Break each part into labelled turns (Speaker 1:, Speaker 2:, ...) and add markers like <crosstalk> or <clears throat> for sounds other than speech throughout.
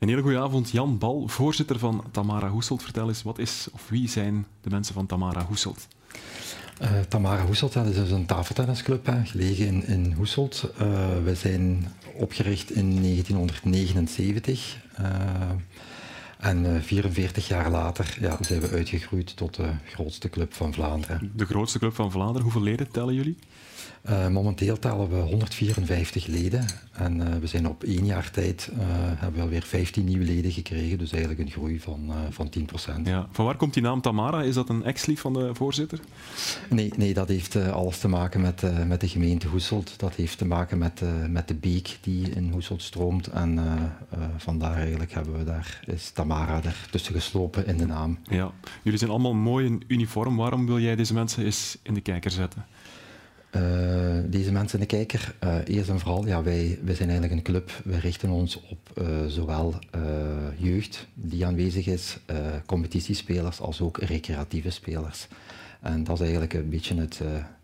Speaker 1: Een hele goede avond, Jan Bal, voorzitter van Tamara Hoeselt. Vertel eens, wat is of wie zijn de mensen van Tamara Hoeselt?
Speaker 2: Uh, Tamara Hoeselt dat is dus een tafeltennisclub hè, gelegen in, in Hoeselt. Uh, we zijn opgericht in 1979. Uh, en 44 jaar later ja, zijn we uitgegroeid tot de grootste club van Vlaanderen.
Speaker 1: De grootste club van Vlaanderen. Hoeveel leden tellen jullie?
Speaker 2: Uh, momenteel tellen we 154 leden en uh, we zijn op één jaar tijd uh, hebben we alweer 15 nieuwe leden gekregen, dus eigenlijk een groei van, van 10%.
Speaker 1: Ja. Van waar komt die naam Tamara? Is dat een ex-lief van de voorzitter?
Speaker 2: Nee, nee dat heeft alles te maken met, met de gemeente Hoeselt. Dat heeft te maken met, met de beek die in Hoeselt stroomt en vandaar eigenlijk hebben we daar, is Tamara er tussen geslopen in de naam.
Speaker 1: Ja. Jullie zijn allemaal mooi in uniform. Waarom wil jij deze mensen eens in de kijker zetten?
Speaker 2: Uh, deze mensen de kijker, uh, eerst en vooral, ja, wij, wij zijn eigenlijk een club. Wij richten ons op uh, zowel jeugd die aanwezig is, competitiespelers, als ook recreatieve spelers. En dat is eigenlijk een beetje het,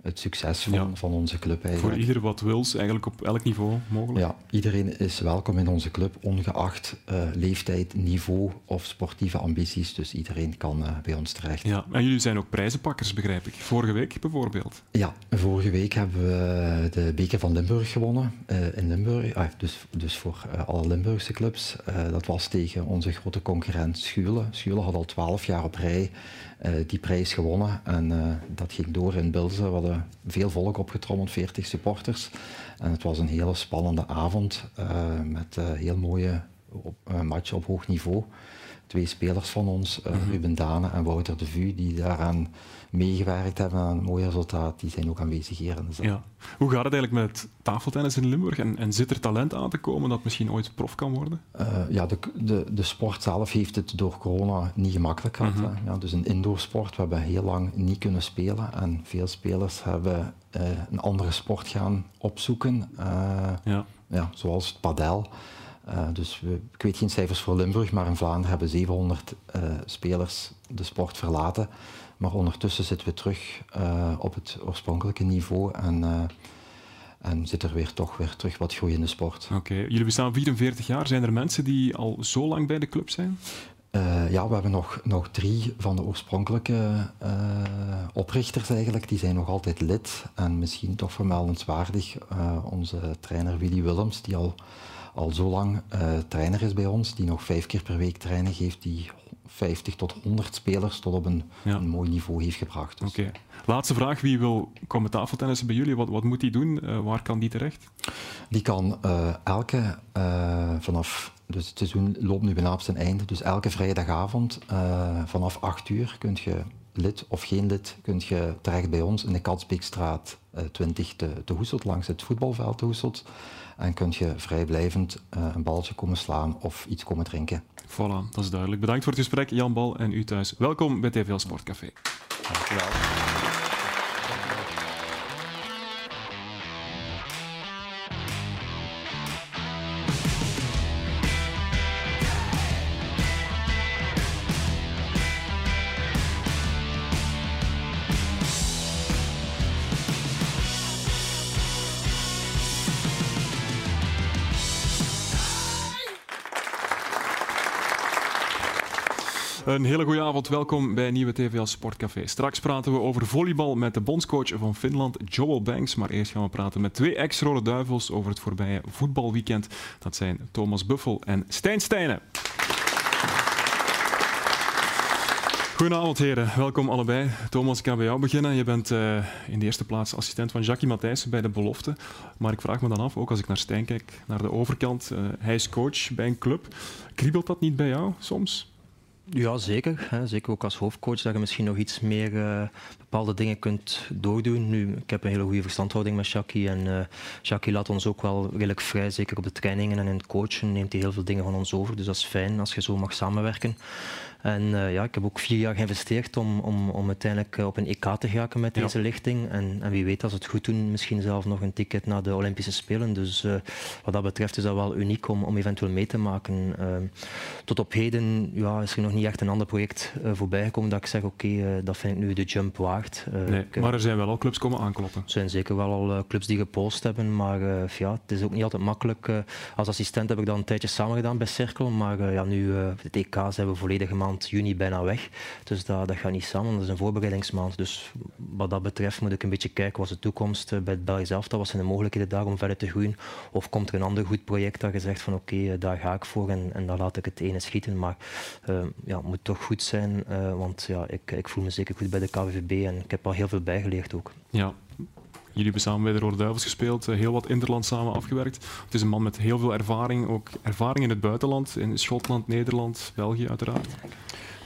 Speaker 2: het succes van, ja. van onze club. Eigenlijk.
Speaker 1: Voor ieder wat wils, eigenlijk op elk niveau mogelijk?
Speaker 2: Ja, iedereen is welkom in onze club, ongeacht uh, leeftijd, niveau of sportieve ambities. Dus iedereen kan uh, bij ons terecht.
Speaker 1: Ja, en jullie zijn ook prijzenpakkers, begrijp ik. Vorige week bijvoorbeeld?
Speaker 2: Ja, vorige week hebben we de Beker van Limburg gewonnen uh, in Limburg. Ah, dus, dus voor alle Limburgse clubs. dat was tegen onze grote concurrent Schulen. Schulen had al twaalf jaar op rij die prijs gewonnen. En dat ging door in Bilze. We hadden veel volk opgetrommeld, 40 supporters. En het was een hele spannende avond uh, met uh, heel mooie uh, matchen op hoog niveau. Twee spelers van ons, mm -hmm. Ruben Dane en Wouter de Vu, die daaraan meegewerkt hebben aan een mooi resultaat, die zijn ook aanwezig hier in de zaal.
Speaker 1: Ja. Hoe gaat het eigenlijk met tafeltennis in Limburg? En, en, zit er talent aan te komen dat misschien ooit prof kan worden?
Speaker 2: Uh, ja, de, de, de, sport zelf heeft het door corona niet gemakkelijk gehad. -hmm. ja, dus een indoorsport, we hebben heel lang niet kunnen spelen en veel spelers hebben uh, een andere sport gaan opzoeken, uh, ja. Ja, zoals het padel. Uh, dus we, ik weet geen cijfers voor Limburg, maar in Vlaanderen hebben 700 uh, spelers de sport verlaten. Maar ondertussen zitten we terug uh, op het oorspronkelijke niveau en, en zit er weer toch weer terug wat groei in de sport.
Speaker 1: Oké, okay. jullie bestaan 44 jaar. Zijn er mensen die al zo lang bij de club zijn?
Speaker 2: ja, we hebben nog, nog drie van de oorspronkelijke oprichters eigenlijk. Die zijn nog altijd lid. En misschien toch vermeldenswaardig onze trainer Willy Willems, die al al zo lang uh, trainer is bij ons, die nog vijf keer per week training geeft, die 50 tot 100 spelers tot op een, ja. een mooi niveau heeft gebracht.
Speaker 1: Dus. Oké. Okay. Laatste vraag, wie wil komen tafeltennissen bij jullie? Wat, wat moet die doen? Uh, waar kan die terecht?
Speaker 2: Die kan uh, elke, vanaf, dus het seizoen loopt nu bijna op zijn einde, dus elke vrijdagavond vanaf 8 uur kunt je lid of geen lid, kunt je terecht bij ons in de Katsbeekstraat 20 te, te Hoeselt, langs het voetbalveld te Hoeselt. En kunt je vrijblijvend uh, een balletje komen slaan of iets komen drinken.
Speaker 1: Voilà, dat is duidelijk. Bedankt voor het gesprek, Jan Bal en u thuis. Welkom bij TVL Sportcafé.
Speaker 2: Dankjewel.
Speaker 1: Een hele goede avond, welkom bij Nieuwe TVL Sportcafé. Straks praten we over volleybal met de bondscoach van Finland, Joel Banks. Maar eerst gaan we praten met twee ex-rode duivels over het voorbije voetbalweekend. Dat zijn Thomas Buffel en Stijn Stijnen. Goedenavond heren, welkom allebei. Thomas, ik ga bij jou beginnen. Je bent uh, in de eerste plaats assistent van Jackie Matthijssen bij de belofte. Maar ik vraag me dan af, ook als ik naar Stijn kijk, naar de overkant. Uh, hij is coach bij een club. Kriebelt dat niet bij jou soms?
Speaker 3: Ja, zeker. Zeker ook als hoofdcoach dat je misschien nog iets meer uh, bepaalde dingen kunt doordoen. Nu, ik heb een hele goede verstandhouding met Shaki en uh, Shaki laat ons ook wel redelijk vrij, zeker op de trainingen en in het coachen neemt hij heel veel dingen van ons over. Dus dat is fijn als je zo mag samenwerken. En uh, ja, ik heb ook vier jaar geïnvesteerd om, om, om uiteindelijk op een EK te geraken met deze lichting. En, en, wie weet, als we het goed doen, misschien zelf nog een ticket naar de Olympische Spelen. Dus uh, wat dat betreft is dat wel uniek om, om eventueel mee te maken. Uh, tot op heden ja, is er nog niet echt een ander project voorbij gekomen dat ik zeg, oké, dat vind ik nu de jump waard.
Speaker 1: Nee, maar er zijn wel al clubs komen aankloppen. Er
Speaker 3: zijn zeker wel al clubs die gepost hebben, maar ja, het is ook niet altijd makkelijk. als assistent heb ik dan een tijdje samen gedaan bij Cirkel, maar ja, nu, het EK zijn we volledige maand juni bijna weg. Dus dat, dat gaat niet samen, dat is een voorbereidingsmaand. Dus wat dat betreft moet ik een beetje kijken, wat de toekomst bij het Belgisch elftal, wat zijn de mogelijkheden daar om verder te groeien? Of komt er een ander goed project dat je zegt van oké, daar ga ik voor en, en daar laat ik het ene schieten. Maar ja, het moet toch goed zijn, want ja, ik, ik voel me zeker goed bij de KVB en ik heb al heel veel bijgeleerd ook.
Speaker 1: Ja, Jullie hebben samen bij de Rode Duivels gespeeld, heel wat interland samen afgewerkt. Het is een man met heel veel ervaring, ook ervaring in het buitenland, in Schotland, Nederland, België uiteraard.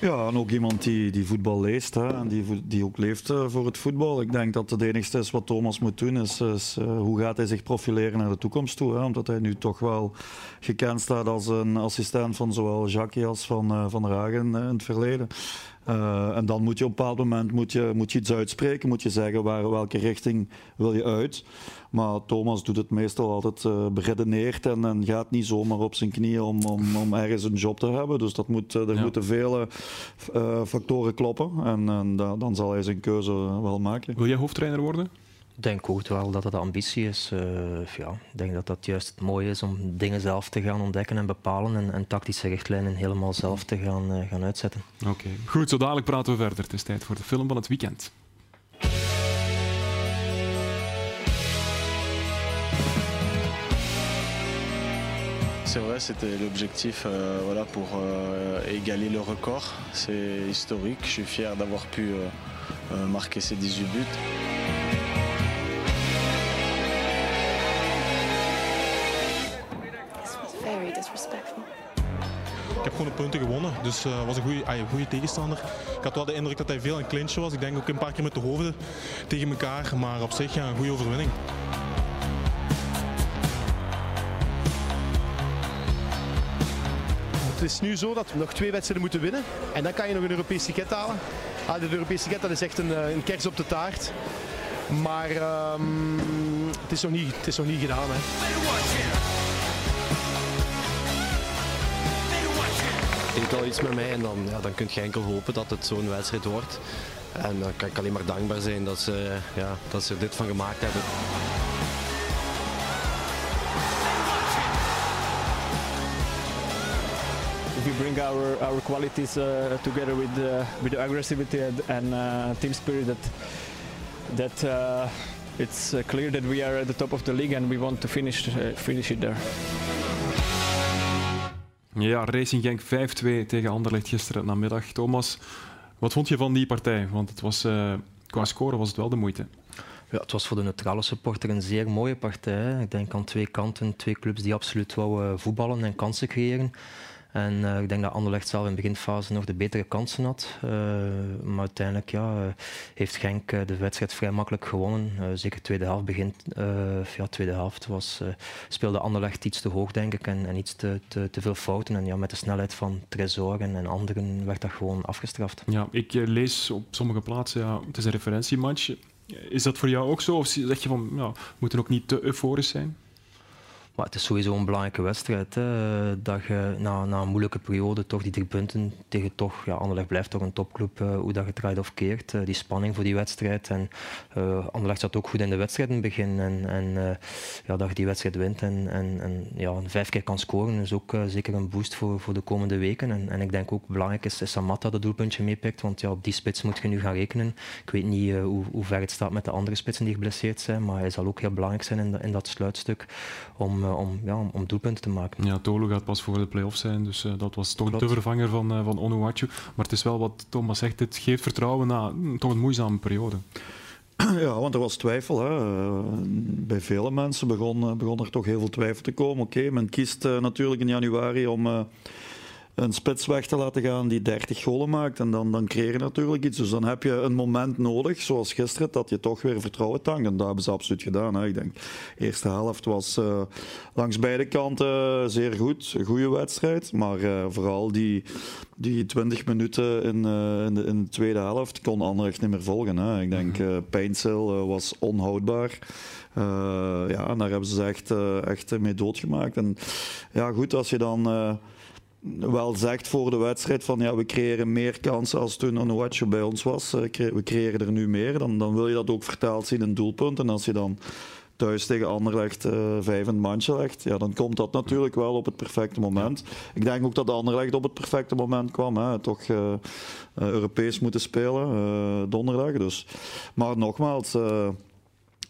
Speaker 4: Ja, en ook iemand die, die voetbal leest hè, en die, die ook leeft uh, voor het voetbal. Ik denk dat het enigste is wat Thomas moet doen, is, is uh, hoe gaat hij zich profileren naar de toekomst toe. Hè, omdat hij nu toch wel gekend staat als een assistent van zowel Jacques als van uh, Van Ragen in het verleden. Uh, en dan moet je op een bepaald moment moet je, moet je iets uitspreken, moet je zeggen waar, welke richting wil je uit. Maar Thomas doet het meestal altijd uh, beredeneerd en, en, gaat niet zomaar op zijn knieën om, om, om ergens een job te hebben. Dus dat moet, er ja. moeten vele uh, factoren kloppen en, en dan zal hij zijn keuze wel maken.
Speaker 1: Wil jij hoofdtrainer worden?
Speaker 3: Ik denk ook wel dat het ambitie is. Uh, ja, ik denk dat dat juist het mooie is om dingen zelf te gaan ontdekken en bepalen en, en tactische richtlijnen helemaal zelf te gaan, uh, gaan uitzetten.
Speaker 1: Oké, okay. goed, zo dadelijk praten we verder. Het is tijd voor de film van het weekend.
Speaker 5: C'est vrai, c'était l'objectif euh, voilà, pour euh, égaler le record. C'est historique. Je suis fier d'avoir pu euh, marquer ces 18 buts.
Speaker 6: Ik heb gewoon de punten gewonnen, dus het uh, was een goede, goede tegenstander. Ik had wel de indruk dat hij veel een clinch was. Ik denk ook een paar keer met de hoofden tegen elkaar, maar op zich ja, een goede overwinning.
Speaker 7: Het is nu zo dat we nog twee wedstrijden moeten winnen en dan kan je nog een Europees ticket halen. Ah, de Europese ticket dat is echt een, een kers op de taart. Maar um, het, is nog niet, het is nog niet gedaan. Hè.
Speaker 8: Deed al iets met mij en dan, ja, dan kun je enkel hopen dat het zo'n wedstrijd wordt. En dan kan ik alleen maar dankbaar zijn dat ze, ja, dat ze er dit van gemaakt hebben.
Speaker 9: If we bring our, our qualities uh, together with, uh, with the aggressivity and uh, team spirit that, that uh, it's clear that we are at the top of the league and we want to finish, finish it there.
Speaker 1: Ja, Racing Genk 5-2 tegen Anderlecht gisteren namiddag. Thomas, wat vond je van die partij? Want het was, uh, qua score was het wel de moeite.
Speaker 3: Ja, het was voor de neutrale supporter een zeer mooie partij. Ik denk aan twee kanten, twee clubs die absoluut wouden voetballen en kansen creëren. En uh, ik denk dat Anderlecht zelf in de beginfase nog de betere kansen had. Uh, maar uiteindelijk ja, uh, heeft Genk de wedstrijd vrij makkelijk gewonnen. zeker tweede helft begint. ja, tweede helft was, speelde Anderlecht iets te hoog, denk ik. En, en iets te, te, te, veel fouten. En ja, met de snelheid van Tresor en, en anderen werd dat gewoon afgestraft.
Speaker 1: Ja, ik lees op sommige plaatsen, ja, het is een referentiematch. Is dat voor jou ook zo? Of zeg je van, ja, we moeten ook niet te euforisch zijn?
Speaker 3: Het is sowieso een belangrijke wedstrijd. Dat je na, na, een moeilijke periode toch die drie punten tegen toch, ja, Anderlecht blijft toch een topclub, uh, hoe dat je draait of keert. Uh, die spanning voor die wedstrijd. En uh, Anderlecht zat ook goed in de wedstrijd in het begin. En, en ja, dat je die wedstrijd wint en, en, en ja, vijf keer kan scoren is ook zeker een boost voor, voor de komende weken. En, en ik denk ook belangrijk is, is Samatta dat doelpuntje meepikt. Want ja, op die spits moet je nu gaan rekenen. Ik weet niet hoe, hoe ver het staat met de andere spitsen die geblesseerd zijn. Maar hij zal ook heel belangrijk zijn in, in dat sluitstuk. Om, om, ja, om, om, doelpunten te maken.
Speaker 1: Ja, Tolo gaat pas voor de play-offs zijn, dus uh, dat was toch Klopt. de vervanger van, uh, van Onuachu. Maar het is wel wat Thomas zegt, het geeft vertrouwen na mm, toch een moeizame periode. <clears throat>
Speaker 4: Ja, want er was twijfel. Hè. Bij vele mensen begon, begon er toch heel veel twijfel te komen. Oké, men kiest uh, natuurlijk in januari om een spits weg te laten gaan die 30 golen maakt. En dan, dan creëer je natuurlijk iets. Dus dan heb je een moment nodig, zoals gisteren, dat je toch weer vertrouwen tankt. En dat hebben ze absoluut gedaan. Hè. Ik denk, de eerste helft was uh, langs beide kanten zeer goed. Een goede wedstrijd. Maar uh, vooral die, die 20 minuten in, uh, in, de, in, de, tweede helft kon Anderlecht niet meer volgen. Hè. Ik denk, uh, Pijnsel was onhoudbaar. ja, en daar hebben ze echt, echt mee doodgemaakt. En ja, goed, als je dan wel zegt voor de wedstrijd van ja, we creëren meer kansen als toen Onuachu bij ons was. We creëren er nu meer. Dan, dan wil je dat ook vertaald zien in doelpunten. En als je dan thuis tegen Anderlecht uh, vijf in het mandje legt, ja, dan komt dat natuurlijk wel op het perfecte moment. Ik denk ook dat Anderlecht op het perfecte moment kwam. Hè. Toch uh, Europees moeten spelen, donderdag. Dus. Maar nogmaals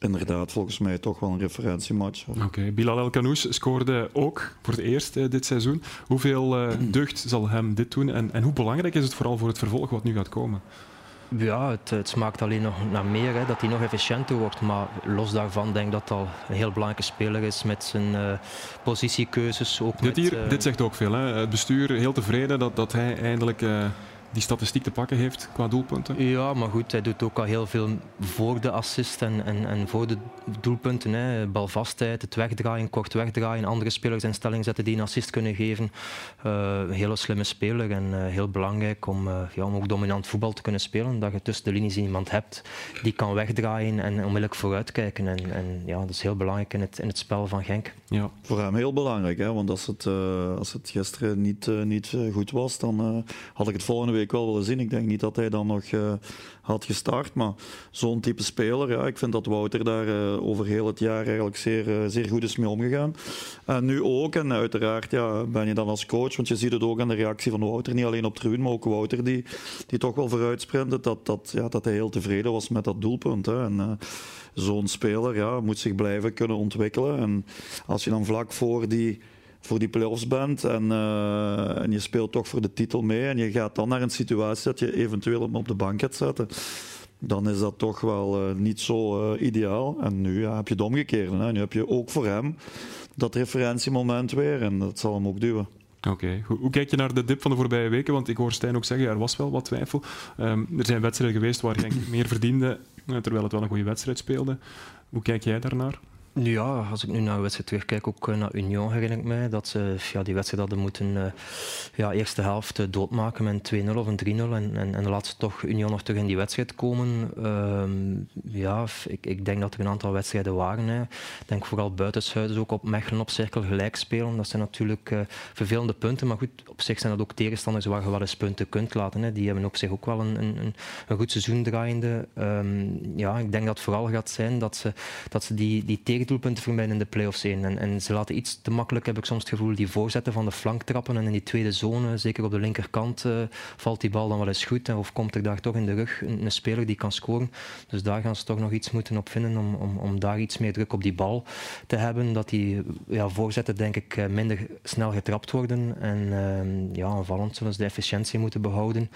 Speaker 4: inderdaad volgens mij toch wel een referentiematch.
Speaker 1: Oké, Bilal El Kanous scoorde ook voor het eerst uh, dit seizoen. Hoeveel uh, <clears throat> deugd zal hem dit doen en, en hoe belangrijk is het vooral voor het vervolg wat nu gaat komen?
Speaker 3: Ja, het, het, smaakt alleen nog naar meer, hè, dat hij nog efficiënter wordt. Maar los daarvan denk ik dat hij al een heel belangrijke speler is met zijn uh, positiekeuzes. Ook
Speaker 1: dit,
Speaker 3: met,
Speaker 1: hier, dit zegt ook veel. Hè? Het bestuur heel tevreden dat, dat hij eindelijk die statistiek te pakken heeft qua doelpunten.
Speaker 3: Ja, maar goed, hij doet ook al heel veel voor de assist en, en, en voor de doelpunten. Hè. Balvastheid, het wegdraaien, kort wegdraaien, andere spelers in stelling zetten die een assist kunnen geven. Uh, een hele slimme speler en uh, heel belangrijk om, uh, ja, om ook dominant voetbal te kunnen spelen. Dat je tussen de linies iemand hebt die kan wegdraaien en onmiddellijk vooruitkijken. En, en ja, dat is heel belangrijk in het, in het spel van Genk.
Speaker 4: Ja. Voor hem heel belangrijk, hè? want als het, als het gisteren niet, niet goed was, dan had ik het volgende week ik wel willen zien. Ik denk niet dat hij dan nog uh, had gestart. Maar zo'n type speler, ja, ik vind dat Wouter daar uh, over heel het jaar eigenlijk zeer, uh, zeer goed is mee omgegaan. En nu ook. En uiteraard ja, ben je dan als coach, want je ziet het ook aan de reactie van Wouter. Niet alleen op tribune, maar ook Wouter die, die toch wel vooruit sprintte. Dat, dat, ja, dat hij heel tevreden was met dat doelpunt. Hè. En, zo'n speler ja, moet zich blijven kunnen ontwikkelen. En als je dan vlak voor die voor die play-offs bent en, uh, en je speelt toch voor de titel mee en je gaat dan naar een situatie dat je eventueel hem op de bank gaat zetten, dan is dat toch wel uh, niet zo uh, ideaal. En nu heb je het omgekeerde. Hè? Nu heb je ook voor hem dat referentiemoment weer en dat zal hem ook duwen.
Speaker 1: Oké, okay. hoe kijk je naar de dip van de voorbije weken? Want ik hoor Stijn ook zeggen, er was wel wat twijfel. Um, er zijn wedstrijden geweest waar Genk meer verdiende, terwijl het wel een goede wedstrijd speelde. Hoe kijk jij daarnaar?
Speaker 3: Ja, als ik nu naar de wedstrijd terugkijk, ook eh, naar Union herinner ik mij dat ze ja, die wedstrijd hadden moeten uh, ja, eerste helft uh, doodmaken met 2-0 of een 3-0 en, en, en laat ze toch Union nog terug in die wedstrijd komen. Uh, ja, ik, ik denk dat er een aantal wedstrijden waren. Hè. Ik denk vooral buitenshuis ook op Mechelen op cirkel gelijk spelen. Dat zijn natuurlijk vervelende punten, maar goed, op zich zijn dat ook tegenstanders waar je wel eens punten kunt laten. Hè. Die hebben op zich ook wel een, een, een goed seizoen draaiende. Um, ja, ik denk dat het vooral gaat zijn dat ze, dat ze die, die tegen doelpunten vermijden in de play-offs in. En, en, ze laten iets te makkelijk, heb ik soms het gevoel, die voorzetten van de flank trappen. En in die tweede zone, zeker op de linkerkant, uh, valt die bal dan wel eens goed. Of komt er daar toch in de rug een, een, speler die kan scoren. Dus daar gaan ze toch nog iets moeten op vinden om, om, om daar iets meer druk op die bal te hebben. Dat die ja, voorzetten, denk ik, eh, minder snel getrapt worden. En uh, ja, aanvallend zullen ze de efficiëntie moeten behouden.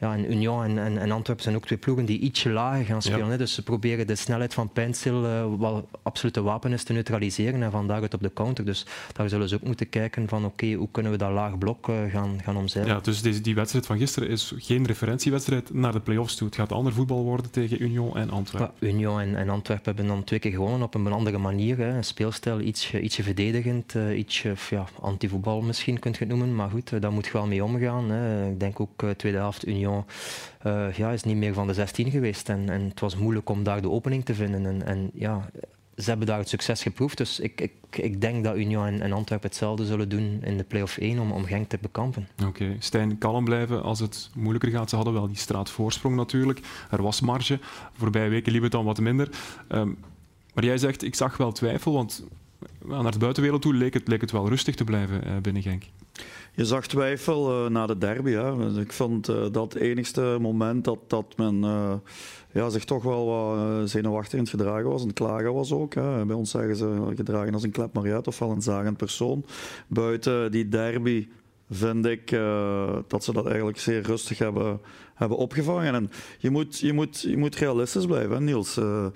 Speaker 3: Ja, en Union en, en, en Antwerpen zijn ook twee ploegen die ietsje lager gaan spelen. Ja. Dus ze proberen de snelheid van Pijnsil uh, wel absoluut te wapen is te neutraliseren en vandaag het op de counter. Dus daar zullen ze ook moeten kijken van oké, okay, hoe kunnen we dat laag blok uh, gaan, gaan omzeilen.
Speaker 1: Ja, dus deze, die wedstrijd van gisteren is geen referentiewedstrijd naar de play-offs toe. Het gaat ander voetbal worden tegen Union en Antwerpen.
Speaker 3: Ja, Union en, en Antwerpen hebben dan twee keer gewonnen op een andere manier. Hè. Een speelstijl ietsje, ietsje verdedigend, uh, ietsje ja, anti-voetbal misschien kunt je het noemen. Maar goed, uh, daar moet je wel mee omgaan. Hè. Ik denk ook uh, tweede helft Union ja, is niet meer van de 16 geweest. En, en het was moeilijk om daar de opening te vinden. En, en ja, ze hebben daar het succes geproefd. Dus ik, ik, ik denk dat Union en, en Antwerpen hetzelfde zullen doen in de play-off 1 om, om Genk te bekampen.
Speaker 1: Oké, okay. Stijn, kalm blijven als het moeilijker gaat. Ze hadden wel die straatvoorsprong natuurlijk. Er was marge. Voorbije weken liep het dan wat minder. Um, maar jij zegt, ik zag wel twijfel, want naar de buitenwereld toe leek het, leek het wel rustig te blijven uh, binnen Genk.
Speaker 4: Je zag twijfel uh, na de derby. Hè. Ik vond uh, dat het enigste moment dat, dat men ja, zich toch wel wat uh, zenuwachtig in het gedragen was. En klagen was ook. Hè. Bij ons zeggen ze gedragen als een klep Mariet of wel een zagend persoon. Buiten die derby vind ik uh, dat ze dat eigenlijk zeer rustig hebben, hebben opgevangen. En je moet, je moet, je moet realistisch blijven, Niels. Uh,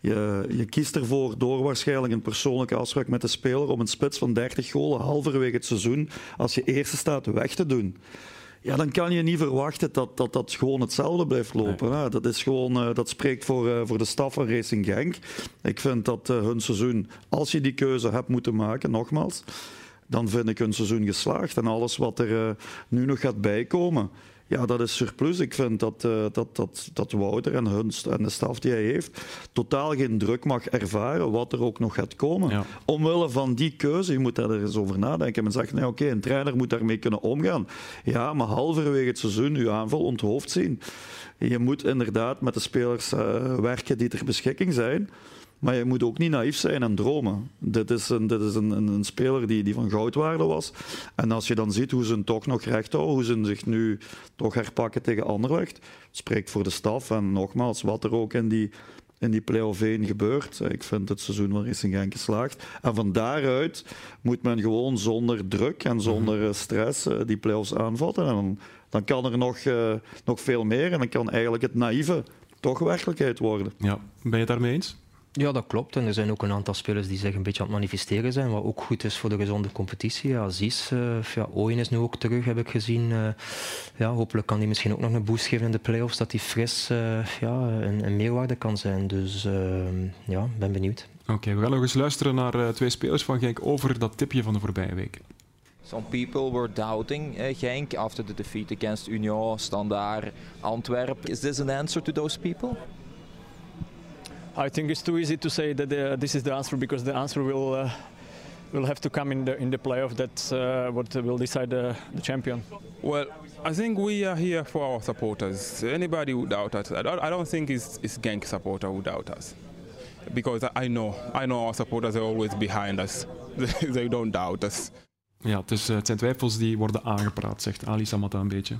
Speaker 4: je, je, kiest ervoor door waarschijnlijk een persoonlijke afspraak met de speler om een spits van 30 golen halverwege het seizoen, als je eerste staat, weg te doen ja, dan kan je niet verwachten dat dat, dat gewoon hetzelfde blijft lopen. Nee. Dat, is gewoon, uh, dat spreekt voor, uh, voor de staf van Racing Genk. Ik vind dat uh, hun seizoen, als je die keuze hebt moeten maken, nogmaals, dan vind ik hun seizoen geslaagd. En alles wat er nu nog gaat bijkomen,
Speaker 10: ja, dat is surplus. Ik vind dat, uh, dat, dat, dat Wouter en Hunst en de staf die hij heeft totaal geen druk mag ervaren wat er ook nog gaat komen. Ja. Omwille van die keuze, je moet daar eens over nadenken en zeggen, nee, oké, een trainer moet daarmee kunnen omgaan. Ja, maar halverwege het seizoen je aanval onthoofd zien. Je moet inderdaad met de spelers uh, werken die ter beschikking zijn. Maar je moet ook niet naïef zijn en dromen. Dit is een, dit is een, een, een speler die, die van goudwaarde was. En als je dan ziet hoe ze hem toch nog recht houden, hoe ze zich nu toch herpakken tegen Anderlecht, spreekt voor de staf. En nogmaals, wat er ook in die, in die play-off 1 gebeurt. Ik vind het seizoen van Racing Genk geslaagd. En van daaruit moet men gewoon zonder druk en zonder mhm. stress eh, die play-offs aanvatten. En dan, dan kan er nog, uh, nog veel meer. En dan kan eigenlijk het naïeve toch werkelijkheid worden.
Speaker 1: Ja, ben je het daarmee eens?
Speaker 3: Ja, dat klopt. En er zijn ook een aantal spelers die zich een beetje aan het manifesteren zijn, wat ook goed is voor de gezonde competitie. Ja, Aziz, uh, ja, Ooyen is nu ook terug, heb ik gezien. Uh, ja, hopelijk kan hij misschien ook nog een boost geven in de playoffs, dat hij fris uh, ja, een, een, meerwaarde kan zijn. Dus ja, ben benieuwd.
Speaker 1: Oké, we gaan nog eens luisteren naar twee spelers van Genk over dat tipje van de voorbije week.
Speaker 11: Some people were doubting uh, Genk after the defeat against Union, Standard, Antwerp. Is this an answer to those people?
Speaker 9: I think it's too easy to say that uh, this is the answer because the answer will uh, will have to come in the in the playoff. That's uh, what will decide the, the, champion.
Speaker 12: Well, I think we are here for our supporters. Anybody who doubt us, I don't, I don't think it's, it's Genk supporter who doubt us, because I know I know our supporters are always behind us. <laughs> they don't doubt us.
Speaker 1: Ja, het, is, het zijn twijfels die worden aangepraat, zegt Ali Samata een beetje.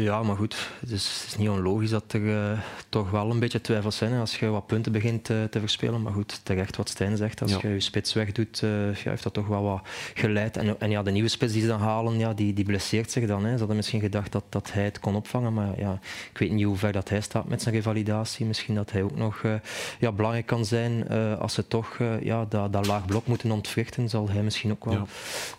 Speaker 3: Ja, maar goed, het is, het is niet onlogisch dat er uh, toch wel een beetje twijfels zijn als je wat punten begint uh, te verspelen. Maar goed, terecht wat Stijn zegt, als je je spits wegdoet, uh, ja, heeft dat toch wel wat geleid. En, en, ja, de nieuwe spits die ze dan halen, ja, die, die blesseert zich dan. Hè. Ze hadden misschien gedacht dat, dat hij het kon opvangen, maar ja, ik weet niet hoe ver dat hij staat met zijn revalidatie. Misschien dat hij ook nog ja, belangrijk kan zijn als ze toch ja, dat, dat laag blok moeten ontwrichten, zal hij misschien ook wel ja.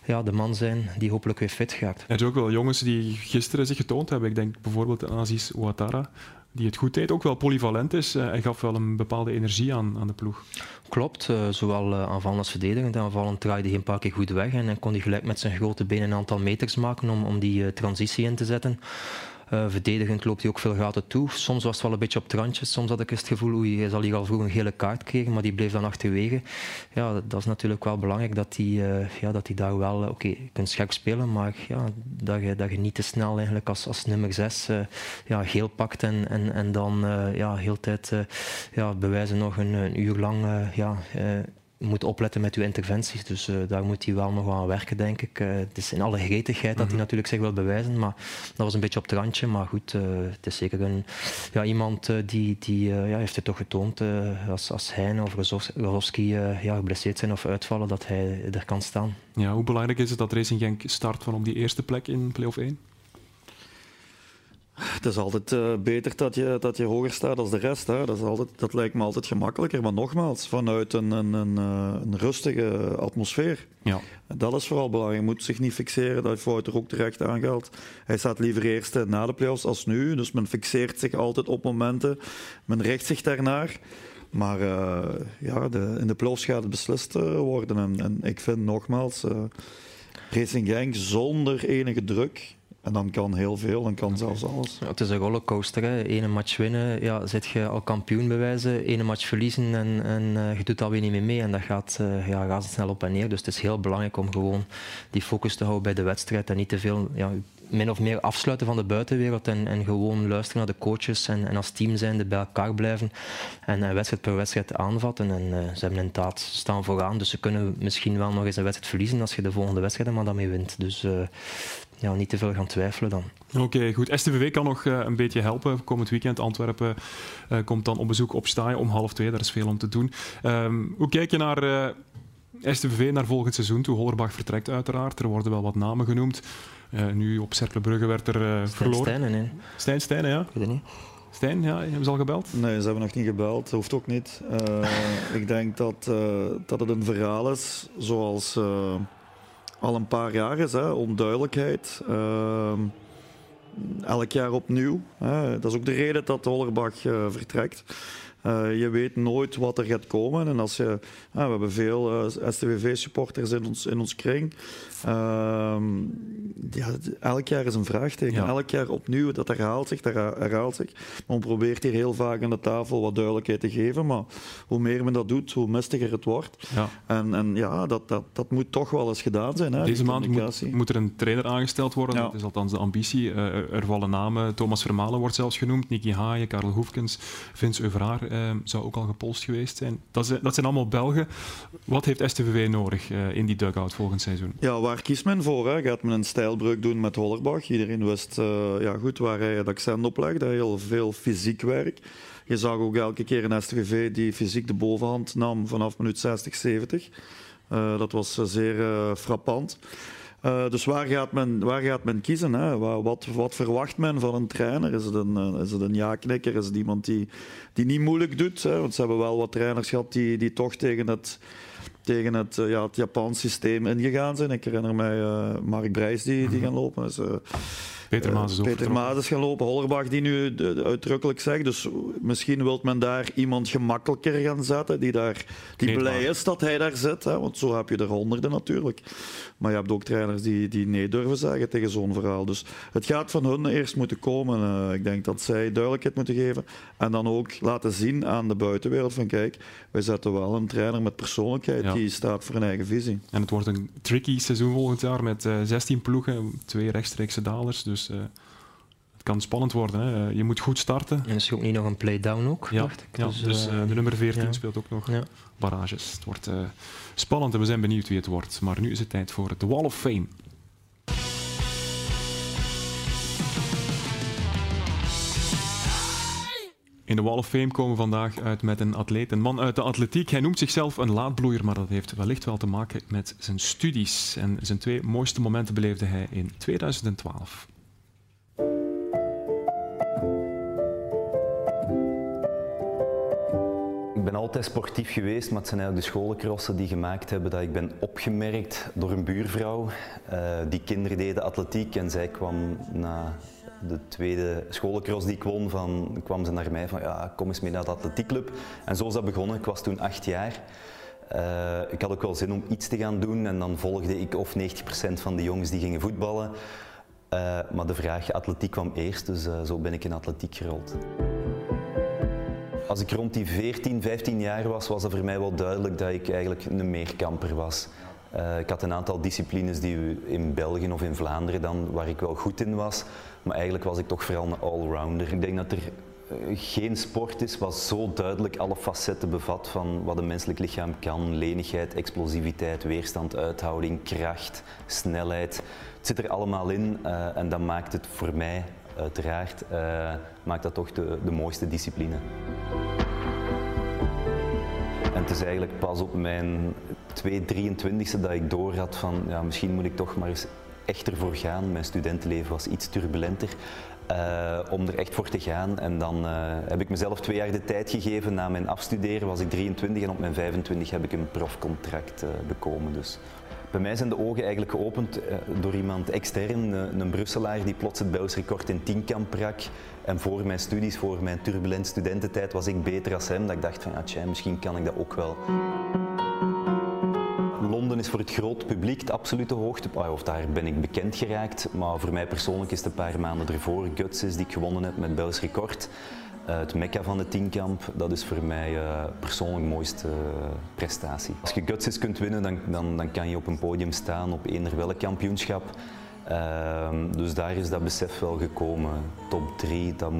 Speaker 3: ja. de man zijn die hopelijk weer fit gaat.
Speaker 1: Er zijn ook wel jongens die gisteren zich getoond hebben ik denk bijvoorbeeld aan Aziz Ouattara, die het goed deed, ook wel polyvalent is en eh, gaf wel een bepaalde energie aan, aan de ploeg.
Speaker 3: Klopt, uh, zowel uh, aanvallend als verdedigend. Aanvallend draaide hij een paar keer goed weg en kon hij gelijk met zijn grote benen een aantal meters maken om, om die transitie in te zetten. Uh, verdedigend loopt hij ook veel gaten toe. Soms was het wel een beetje op het randje. Soms had ik het gevoel, oei, hij zal hier al vroeg een gele kaart krijgen, maar die bleef dan achterwege. Ja, dat is natuurlijk wel belangrijk dat hij, uh, ja, dat daar wel... Uh, Oké, kunt scherp spelen, maar ja, dat, je, dat je niet te snel eigenlijk als, als nummer 6 ja, geel pakt en, en, en dan ja, heel tijd ja, bewijzen nog een, een uur lang ja, moet opletten met uw interventies. Dus uh, daar moet hij wel nog aan werken, denk ik. Uh, het is in alle gretigheid dat hij mhm. natuurlijk zich wil bewijzen, maar dat was een beetje op het randje. Maar goed, uh, het is zeker een, ja, iemand die, die ja, heeft het toch getoond als, als hij of Rozowski ja, geblesseerd zijn of uitvallen, dat hij er kan staan.
Speaker 1: Ja, hoe belangrijk is het dat Racing Genk start van op die eerste plek in play-off 1? <laughs>
Speaker 10: Het is altijd uh, beter dat je, dat je hoger staat dan de rest. Hè. Dat, is altijd, dat lijkt me altijd gemakkelijker. Maar nogmaals, vanuit een, een, een, eh, een rustige atmosfeer. Ja. Dat is vooral belangrijk. Je moet zich niet fixeren. Dat heeft Wouter ook terecht aangehaald. Hij staat liever eerst na de playoffs als nu. Dus men fixeert zich altijd op momenten. Men richt zich daarnaar. Maar uh, ja, de, in de playoffs gaat het beslist worden. En, en, ik vind nogmaals, Racing Genk zonder enige druk en dan kan heel veel, dan kan zelfs alles.
Speaker 3: Ja, het is een rollercoaster. Ene match winnen, ja, zit je al kampioen bewijzen. Ene match verliezen en, en uh, je doet alweer niet meer mee. En dat gaat uh, ja, razendsnel op en neer. Dus het is heel belangrijk om gewoon die focus te houden bij de wedstrijd. En niet te veel ja, min of meer afsluiten van de buitenwereld. En, en gewoon luisteren naar de coaches. En, en als team zijnde bij elkaar blijven. En uh, wedstrijd per wedstrijd aanvatten. En ze hebben inderdaad staan vooraan. Dus ze kunnen misschien wel nog eens een wedstrijd verliezen als je de volgende wedstrijd maar daarmee wint. Dus ja, niet te veel gaan twijfelen dan.
Speaker 1: Oké, goed. STVV kan nog uh, een beetje helpen. Komend weekend Antwerpen uh, komt dan op bezoek op Staaien om half twee. Daar is veel om te doen. Um, hoe kijk je naar uh, eh, STVV naar volgend seizoen toe? Hollerbach vertrekt uiteraard. Er worden wel wat namen genoemd. nu op Cercle werd er verloren.
Speaker 3: Stijn nee.
Speaker 1: Stijn Stijnen, ja. Ik
Speaker 3: weet het niet.
Speaker 1: Stijn, ja, hebben ze al gebeld?
Speaker 10: Nee, ze hebben nog niet gebeld. Dat hoeft ook niet. <laughs> ik denk dat, dat het een verhaal is zoals al een paar jaar is. Hè, onduidelijkheid. Uh, elk jaar opnieuw. Hè. Dat is ook de reden dat Hollerbach uh, vertrekt. Uh, je weet nooit wat er gaat komen. En als je, we hebben veel uh, STVV-supporters in ons, in ons kring. Ehm, ja, elk jaar is een vraagteken. Elk jaar opnieuw, dat herhaalt zich, dat herhaalt zich. Men probeert hier heel vaak aan de tafel wat duidelijkheid te geven, maar hoe meer men dat doet, hoe mistiger het wordt. Ja. En, en ja, dat, dat, dat moet toch wel eens gedaan zijn. Hè,
Speaker 1: Deze maand moet, moet, er een trainer aangesteld worden, dat is althans de ambitie. Er vallen namen, Thomas Vermalen wordt zelfs genoemd, Nicky Haaien, Karel Hoefkens, Vince Euvraar uh, zou ook al gepolst geweest zijn. Dat, zijn. dat zijn allemaal Belgen. Wat heeft STVV nodig uh, in die dugout volgend seizoen?
Speaker 10: Ja, waar kiest men voor? Hè? Gaat men een stijlbreuk doen met Hollerbach? Iedereen wist ja, goed waar hij het accent op legde. Heel veel fysiek werk. Je zag ook elke keer een STVV die fysiek de bovenhand nam vanaf minuut 60, 70. Uh, dat was zeer frappant. Uh, dus waar gaat men, waar gaat men kiezen? Hè? Wat, wat, verwacht men van een trainer? Is het een, is het een ja-knikker? Is het iemand die, die niet moeilijk doet? Hè? Want ze hebben wel wat trainers gehad die, die toch tegen het, tegen het, ja, het Japans systeem ingegaan zijn. Ik herinner mij Mark Brijs die, die gaan lopen. Dus,
Speaker 1: Peter Maas is,
Speaker 10: Peter Maas is gaan lopen. Hollerbach die nu uitdrukkelijk zegt. Dus misschien wil men daar iemand gemakkelijker gaan zetten. Die, daar, die blij is dat hij daar zit. Hè? Want zo heb je er honderden natuurlijk. Maar je hebt ook trainers die, die nee durven zeggen tegen zo'n verhaal. Dus het gaat van hun eerst moeten komen. Uh, ik denk dat zij duidelijkheid moeten geven. En dan ook laten zien aan de buitenwereld van kijk, wij zetten wel een trainer met persoonlijkheid die staat voor een eigen visie.
Speaker 1: En het wordt een tricky seizoen volgend jaar met uh, eh, 16 ploegen, twee rechtstreekse dalers. Dus uh, het kan spannend worden. Hè. Je moet goed starten.
Speaker 3: En is er ook niet nog een play-down ook?
Speaker 1: Ja, ja dus, dus de nummer 14 speelt ook nog barrages. Het wordt spannend en we zijn benieuwd wie het wordt. Maar nu is het tijd voor de Wall of Fame. In de Wall of Fame komen we vandaag uit met een atleet, een man uit de atletiek. Hij noemt zichzelf een laadbloeier, maar dat heeft wellicht wel te maken met zijn studies. En zijn twee mooiste momenten beleefde hij in 2012.
Speaker 13: Ben altijd sportief geweest, maar het zijn eigenlijk de scholencrossen die gemaakt hebben dat ik ben opgemerkt door een buurvrouw. Uh, die kinderen deden atletiek en zij kwam na de tweede scholencross die ik won, van, kwam ze naar mij van ja, kom eens mee naar de atletiekclub. En zo is dat begonnen. Ik was toen acht jaar. Uh, ik had ook wel zin om iets te gaan doen en dan volgde ik of 90% van de jongens die gingen voetballen. Uh, maar de vraag atletiek kwam eerst, dus zo ben ik in atletiek gerold. Als ik rond die 14, 15 jaar was, was het voor mij wel duidelijk dat ik eigenlijk een meerkamper was. Uh, ik had een aantal disciplines die in België of in Vlaanderen dan, waar ik wel goed in was. Maar eigenlijk was ik toch vooral een allrounder. Ik denk dat er uh, geen sport is wat zo duidelijk alle facetten bevat van wat een menselijk lichaam kan. Lenigheid, explosiviteit, weerstand, uithouding, kracht, snelheid. Het zit er allemaal in uh, en dat maakt het voor mij uiteraard maakt dat toch de, de mooiste discipline. En het is eigenlijk pas op mijn 2, 23e dat ik door had van ja, misschien moet ik toch maar eens echt ervoor gaan. Mijn studentenleven was iets turbulenter. Uh, om er echt voor te gaan. En dan uh, heb ik mezelf twee jaar de tijd gegeven. Na mijn afstuderen was ik 23 en op mijn 25 heb ik een profcontract uh, bekomen. Dus bij mij zijn de ogen eigenlijk geopend door iemand extern, een Brusselaar die plots het Belgisch record in tienkamp brak. En voor mijn studies, voor mijn turbulent studententijd, was ik beter als hem. Dat ik dacht van ja, misschien kan ik dat ook wel. Londen is voor het groot publiek het absolute hoogtepunt. Of daar ben ik bekend geraakt. Maar voor mij persoonlijk is het een paar maanden ervoor. Guts is die ik gewonnen heb met Belgisch record. Uh, het mekka van de tienkamp, dat is voor mij uh, persoonlijk mooiste uh, prestatie. Als je Guts kunt winnen, dan, dan, dan kan je op een podium staan op eender welk kampioenschap. Ehm, dus daar is dat besef wel gekomen. Top 3, dat,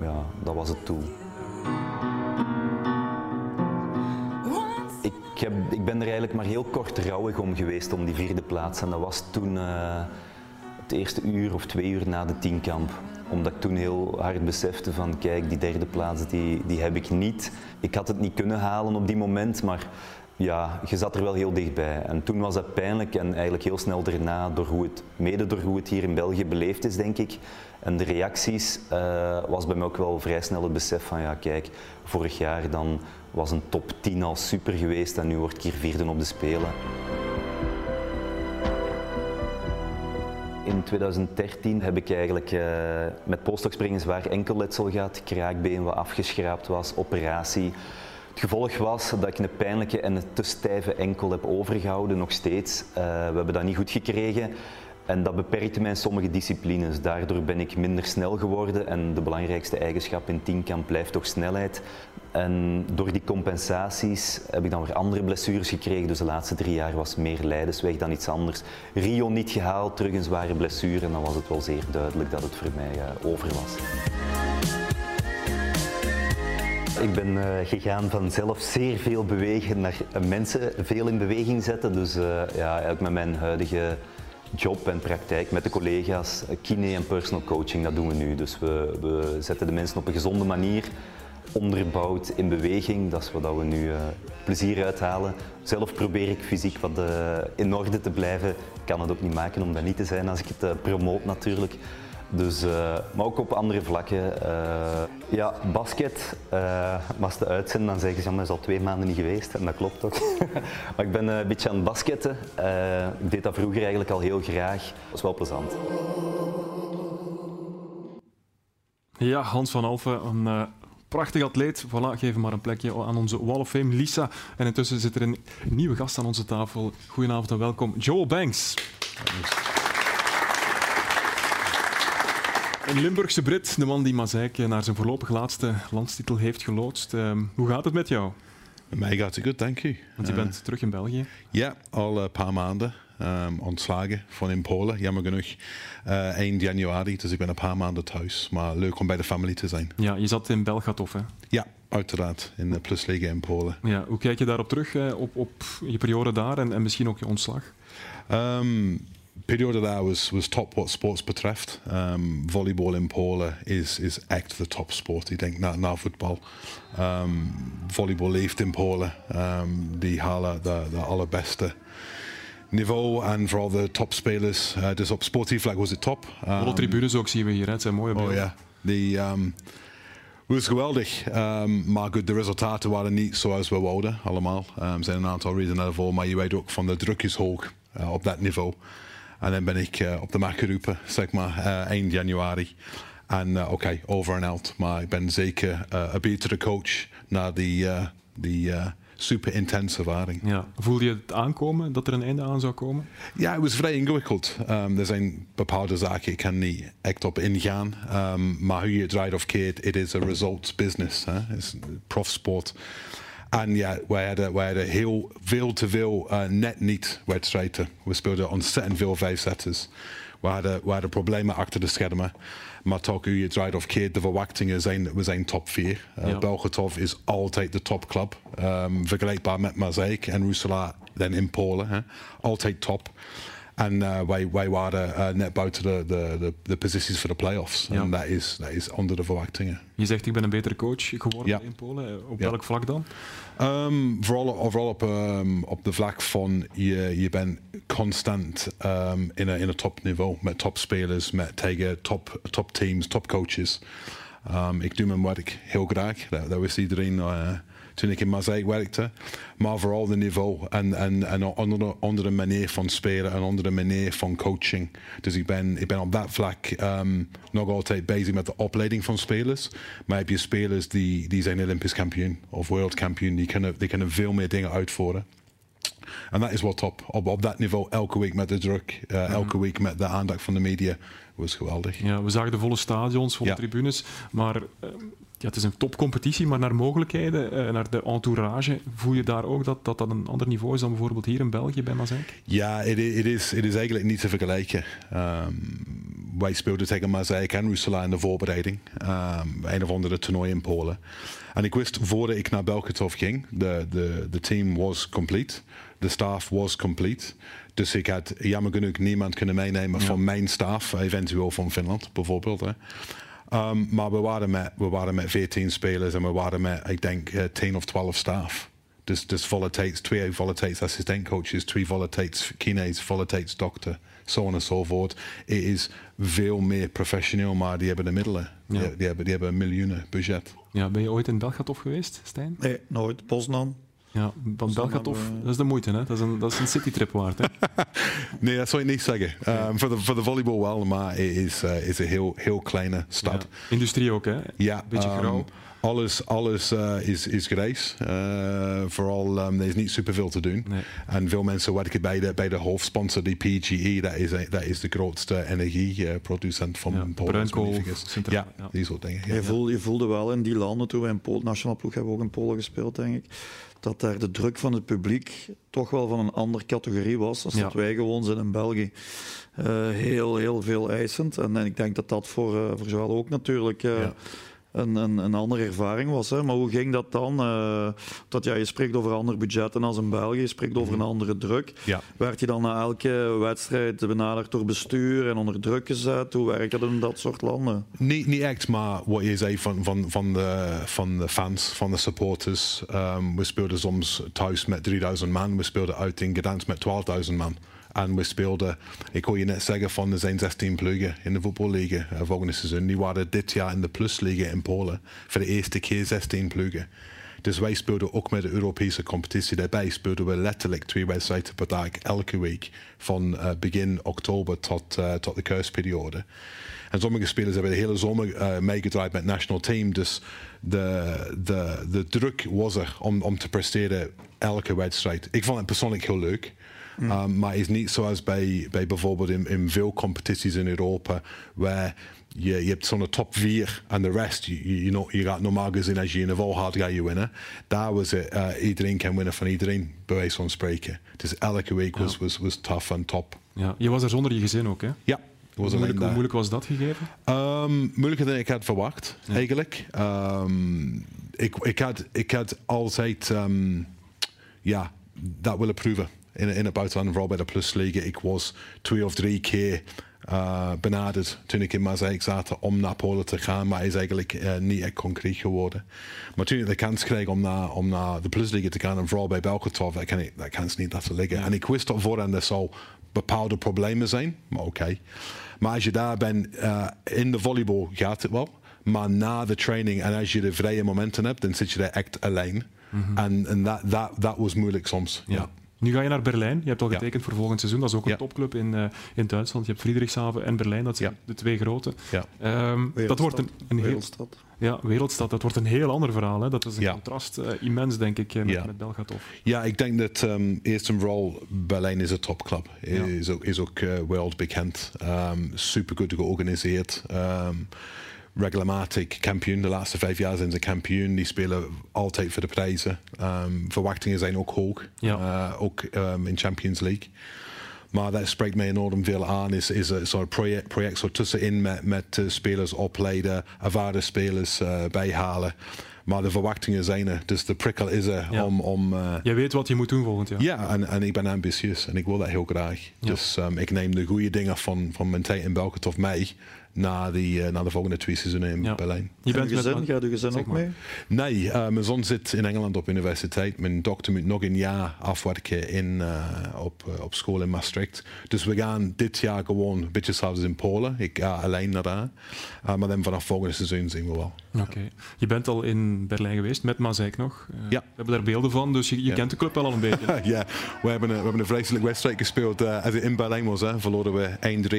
Speaker 13: ja, dat was het doel. Ik, heb, ik ben er eigenlijk maar heel kort rouwig om geweest om die vierde plaats. En dat was toen het eerste uur of twee uur na de tienkamp. Omdat ik toen heel hard besefte van kijk, die derde plaats die, die heb ik niet. Ik had het niet kunnen halen op die moment, maar ja, je zat er wel heel dichtbij. En toen was dat pijnlijk en eigenlijk heel snel daarna, door hoe het, mede door hoe het hier in België beleefd is, denk ik. En de reacties uh, was bij mij ook wel vrij snel het besef van, ja kijk, vorig jaar dan was een top 10 al super geweest en nu word ik hier vierde op de Spelen. In 2013 heb ik eigenlijk uh, met poststokspringen zwaar enkelletsel gehad, kraakbeen wat afgeschraapt was, operatie. Het gevolg was dat ik een pijnlijke en een te stijve enkel heb overgehouden, nog steeds. Uh, we hebben dat niet goed gekregen. En dat beperkte mij in sommige disciplines. Daardoor ben ik minder snel geworden en de belangrijkste eigenschap in tienkamp blijft toch snelheid. En door die compensaties heb ik dan weer andere blessures gekregen. Dus de laatste drie jaar was meer lijdensweg dan iets anders. Rio niet gehaald, terug een zware blessure. En dan was het wel zeer duidelijk dat het voor mij uh, over was. Ik ben uh, gegaan van zelf zeer veel bewegen naar mensen veel in beweging zetten. Dus uh, ja, met mijn huidige job en praktijk met de collega's, kine en personal coaching, dat doen we nu. Dus we, we zetten de mensen op een gezonde manier onderbouwd in beweging. Dat is wat we nu uh, plezier uithalen. Zelf probeer ik fysiek wat uh, in orde te blijven. Ik kan het ook niet maken om dat niet te zijn als ik het promoot natuurlijk. Dus, maar ook op andere vlakken. ja, basket, als de uitzenden dan zeggen ze, ja, maar is al twee maanden niet geweest. En dat klopt ook. <laughs> maar ik ben een beetje aan het basketten. ik deed dat vroeger eigenlijk al heel graag. Dat is wel plezant.
Speaker 1: Ja, Hans van Alphen, een prachtig atleet. Voilà, geef hem maar een plekje aan onze Wall of Fame, Lisa. En intussen zit er een nieuwe gast aan onze tafel. Goedenavond en welkom, Joel Banks. Een Limburgse Brit, de man die Mazeik naar zijn voorlopig laatste landstitel heeft geloodst. Uh, hoe gaat het met jou?
Speaker 14: Met mij gaat het goed, dank u.
Speaker 1: Want je bent uh, terug in België?
Speaker 14: Ja, al een paar maanden. Um, ontslagen van in Polen, jammer genoeg. Uh, eind januari, dus ik ben een paar maanden thuis. Maar leuk om bij de familie te zijn.
Speaker 1: Ja, je zat in Belgatov, hè?
Speaker 14: Ja, uiteraard, in de Plusliga in Polen.
Speaker 1: Ja, hoe kijk je daarop terug, op, op je periode daar en, en misschien ook je ontslag?
Speaker 14: Um, periode daar was, was top wat sports betreft. Um, volleybal in Polen is, is echt de top sport. Ik denk na, na voetbal. Um, volleybal leeft in Polen. Um, die halen de, de allerbeste niveau en vooral de topspelers. Uh, dus op sportief vlak was het top.
Speaker 1: Alle tribunes ook zien we hier, hè? het zijn mooie beelden.
Speaker 14: Oh ja, die um, was geweldig. Um, maar goed, de resultaten waren niet zoals we wouden allemaal. Um, er zijn een aantal redenen voor, maar je weet ook van de druk is hoog uh, op dat niveau. En dan ben ik uh, op de markt geroepen, zeg maar, uh, eind januari. En uh, oké, okay, over en out. Maar ik ben zeker een betere coach na die, die super intense ervaring.
Speaker 1: Ja. Voelde je het aankomen dat er een einde aan zou komen?
Speaker 14: Ja, het was vrij ingewikkeld. Um, er zijn bepaalde zaken, ik kan niet echt op ingaan. Um, maar hoe je het draait of keert, het is een results business. Het is profsport. En ja, wij hadden, wij hadden heel veel te veel uh, net niet wedstrijden. We speelden ontzettend veel vijfzetters. We hadden, we hadden problemen achter de schermen. Maar toch, je draait of keert, de verwachtingen zijn, we zijn top 4. Uh, ja. Belgatov is altijd de topclub. Um, vergelijkbaar met Mazeik en Roesela dan in Polen. Hè. Altijd top. En uh, wij, wij waren uh, net buiten de, de, de, de, posities voor de playoffs. En dat is, dat is onder de verwachtingen.
Speaker 1: Je zegt, ik ben een betere coach geworden in Polen. Op welk vlak dan?
Speaker 14: Um, vooral vooral op, um, op de vlak van je, je bent constant um, in een in topniveau met topspelers, met tegen top, top teams, top coaches. ik doe mijn werk heel graag. Dat, dat wist iedereen. Uh, toen ik in Mazeik werkte. Maar vooral de niveau en, en, en andere, andere manier van spelen en andere manier van coaching. Dus ik ben, ik ben op dat vlak um, nog altijd bezig met de opleiding van spelers. Maar heb je spelers die, die zijn Olympisch kampioen of wereldkampioen, die kunnen, die kunnen veel meer dingen uitvoeren. En dat is wat top. Op, op dat niveau, elke week met de druk, uh, elke week met de aandacht van de media, was geweldig.
Speaker 1: Ja, we zagen de volle stadions, volle ja. tribunes, maar uh, ja, het is een topcompetitie, maar naar mogelijkheden, uh, naar de entourage, voel je daar ook dat, dat dat een ander niveau is dan bijvoorbeeld hier in België bij Mazijk?
Speaker 14: Ja, het is, is eigenlijk niet te vergelijken. Um, wij speelden tegen Mazijk en Roesela in de voorbereiding, um, een of andere toernooi in Polen. En ik wist voordat ik naar Belkatov ging, de, de, de team was complete, de staff was complete. Dus ik had jammer genoeg niemand kunnen meenemen ja. van mijn staf, eventueel van Finland bijvoorbeeld. Hè. Um, maar we waren, met, we waren met 14 spelers en we waren met, ik denk, uh, 10 of 12 staf. Dus, dus volatites, twee volatites assistentcoaches, twee volatites kines, volatites dokter, zo en zo voort. Het is veel meer professioneel, maar die hebben de middelen. Ja. Die, die, hebben, die hebben een miljoenen budget.
Speaker 1: Ja, ben je ooit in Belgatov geweest, Stijn?
Speaker 10: Nee, nooit. Poznan.
Speaker 1: Ja, want Belgatov, dat is de moeite, hè? Dat is een, dat is een citytrip waard. Hè? <laughs>
Speaker 14: nee, dat zou ik niet zeggen. Um, voor, de, voor de volleybal wel, maar het is, uh, is een heel, heel kleine stad.
Speaker 1: Ja. Industrie ook, hè?
Speaker 14: Ja.
Speaker 1: Beetje um, grauw.
Speaker 14: alles, alles uh, is, is grijs. Uh, vooral, um, er is niet superveel te doen.
Speaker 1: Nee.
Speaker 14: En veel mensen werken bij de, bij de hoofdsponsor, die PGE. Dat is, dat is de grootste energieproducent van
Speaker 1: ja,
Speaker 14: Polen.
Speaker 1: Bruinkool,
Speaker 14: ja, ja, die soort dingen. Ja,
Speaker 10: je, voelde, je voelde wel in die landen, toen wij in Polen, nationale ploeg hebben we ook in Polen gespeeld, denk ik, dat daar de druk van het publiek toch wel van een andere categorie was als dat wij gewoon zijn in België. Uh, heel, heel veel eisend. En, en, ik denk dat dat voor, uh, voor zowel ook natuurlijk uh, ja. Een, een, een, andere ervaring was. Hè. Maar hoe ging dat dan? dat, ja, je spreekt over andere budgetten als in België, je spreekt over een andere druk.
Speaker 14: Ja.
Speaker 10: Werd je dan na elke wedstrijd benaderd door bestuur en onder druk gezet? Hoe werkt dat in dat soort landen?
Speaker 14: Niet, niet echt, maar wat je zei van, van, van, de, van de fans, van de supporters. Um, we speelden soms thuis met 3000 man, we speelden uit in Gdansk met 12.000 man. En we speelden, ik hoor je net zeggen van er zijn 16 ploegen in de voetballiga uh, volgende seizoen. Die waren dit jaar in de plusliga in Polen. Voor de eerste keer 16 ploegen. Dus wij speelden ook met de Europese competitie daarbij. Speelden we letterlijk twee wedstrijden per dag elke week. Van uh, begin oktober tot, uh, tot de kerstperiode. En sommige spelers hebben de hele zomer uh, meegedraaid met het national team. Dus de, de, de druk was er om, om te presteren elke wedstrijd. Ik vond het persoonlijk heel leuk. Mm. Um, maar is niet zoals bij, bij bijvoorbeeld in, in veel competities in Europa, waar je, je hebt zo'n top 4 en de rest, je, je, je gaat normaal gezien als je in de val gaat, ga je winnen. Daar was het, uh, iedereen kan winnen van iedereen, bij wijze van spreken. Dus elke week was, was, was tough en top.
Speaker 1: Ja. Je was er zonder je gezin ook, hè?
Speaker 14: Ja.
Speaker 1: Hoe moeilijk, hoe moeilijk, was dat gegeven?
Speaker 14: Um, moeilijker dan ik had verwacht, ja. eigenlijk. Um, ik, ik, had, ik had altijd um, ja, dat willen proeven in, in het buitenland, vooral bij de plusliga. Ik was twee of drie keer uh, benaderd toen ik in Maaseik zat om naar Polen te gaan, maar is eigenlijk uh, niet echt concreet geworden. Maar toen ik de kans kreeg om naar, om naar de plusliga te gaan en vooral bij Belkotov, dat kan ik dat kans niet laten liggen. Ja. En ik wist op voorhand er zou bepaalde problemen zijn, maar oké. Okay. Maar als je daar bent, uh, in de volleybal gaat het wel. Maar na de training en als je de vrije momenten hebt, dan zit je daar echt alleen. Mm -hmm. En, dat, dat, dat was moeilijk soms.
Speaker 1: Ja. ja. Nu ga je naar Berlijn. Je hebt al getekend ja. voor volgend seizoen. Dat is ook een ja. topclub in, uh, in Duitsland. Je hebt Friedrichshaven en Berlijn. Dat zijn ja. de twee grote. Um, dat wordt een, een heel,
Speaker 10: wereldstad.
Speaker 1: Ja, wereldstad. Dat wordt een heel ander verhaal. Hè. Dat is een contrast uh, immens, denk ik, met, met Belgatov.
Speaker 14: Ja, ik denk dat um, eerst en vooral Berlijn is een topclub. Is ook, is ook uh, wereldbekend. Um, super goed georganiseerd. Um, regelmatig kampioen. De laatste vijf jaar zijn ze kampioen. Die spelen altijd voor de prijzen. Um, verwachtingen zijn ook hoog.
Speaker 1: Ja.
Speaker 14: Uh, ook um, in Champions League. Maar dat spreekt mij enorm veel aan. Is, is een soort project, project zo tussenin met, met uh, spelers opleiden, ervaren spelers uh, bijhalen. Maar de verwachtingen zijn er. Dus de prikkel is er
Speaker 1: ja.
Speaker 14: om... om uh,
Speaker 1: Jij weet wat je moet doen volgend jaar.
Speaker 14: Ja, en, en ik ben ambitieus. En ik wil dat heel graag.
Speaker 1: Ja.
Speaker 14: Dus um, ik neem de goede dingen van, van mijn tijd in België of mij na, die, uh, na de volgende twee seizoenen in
Speaker 1: ja.
Speaker 14: Berlijn.
Speaker 10: Je bent gezin? Met, Gaat uw gezin ook mee?
Speaker 14: Nee, uh, mijn zoon zit in Engeland op universiteit. Mijn dochter moet nog een jaar afwerken in, uh, op, op school in Maastricht. Dus we gaan dit jaar gewoon een beetje zelfs in Polen. Ik ga alleen naar daar. maar dan vanaf volgende seizoen zien we wel.
Speaker 1: Oké. Okay. Je bent al in Berlijn geweest, met Mazijk nog.
Speaker 14: ja.
Speaker 1: We hebben daar beelden van, dus je, je
Speaker 14: ja.
Speaker 1: kent de club wel al een beetje. <laughs>
Speaker 14: ja, we hebben een, we hebben een vreselijke wedstrijd gespeeld. als het in Berlijn was, hè, verloren we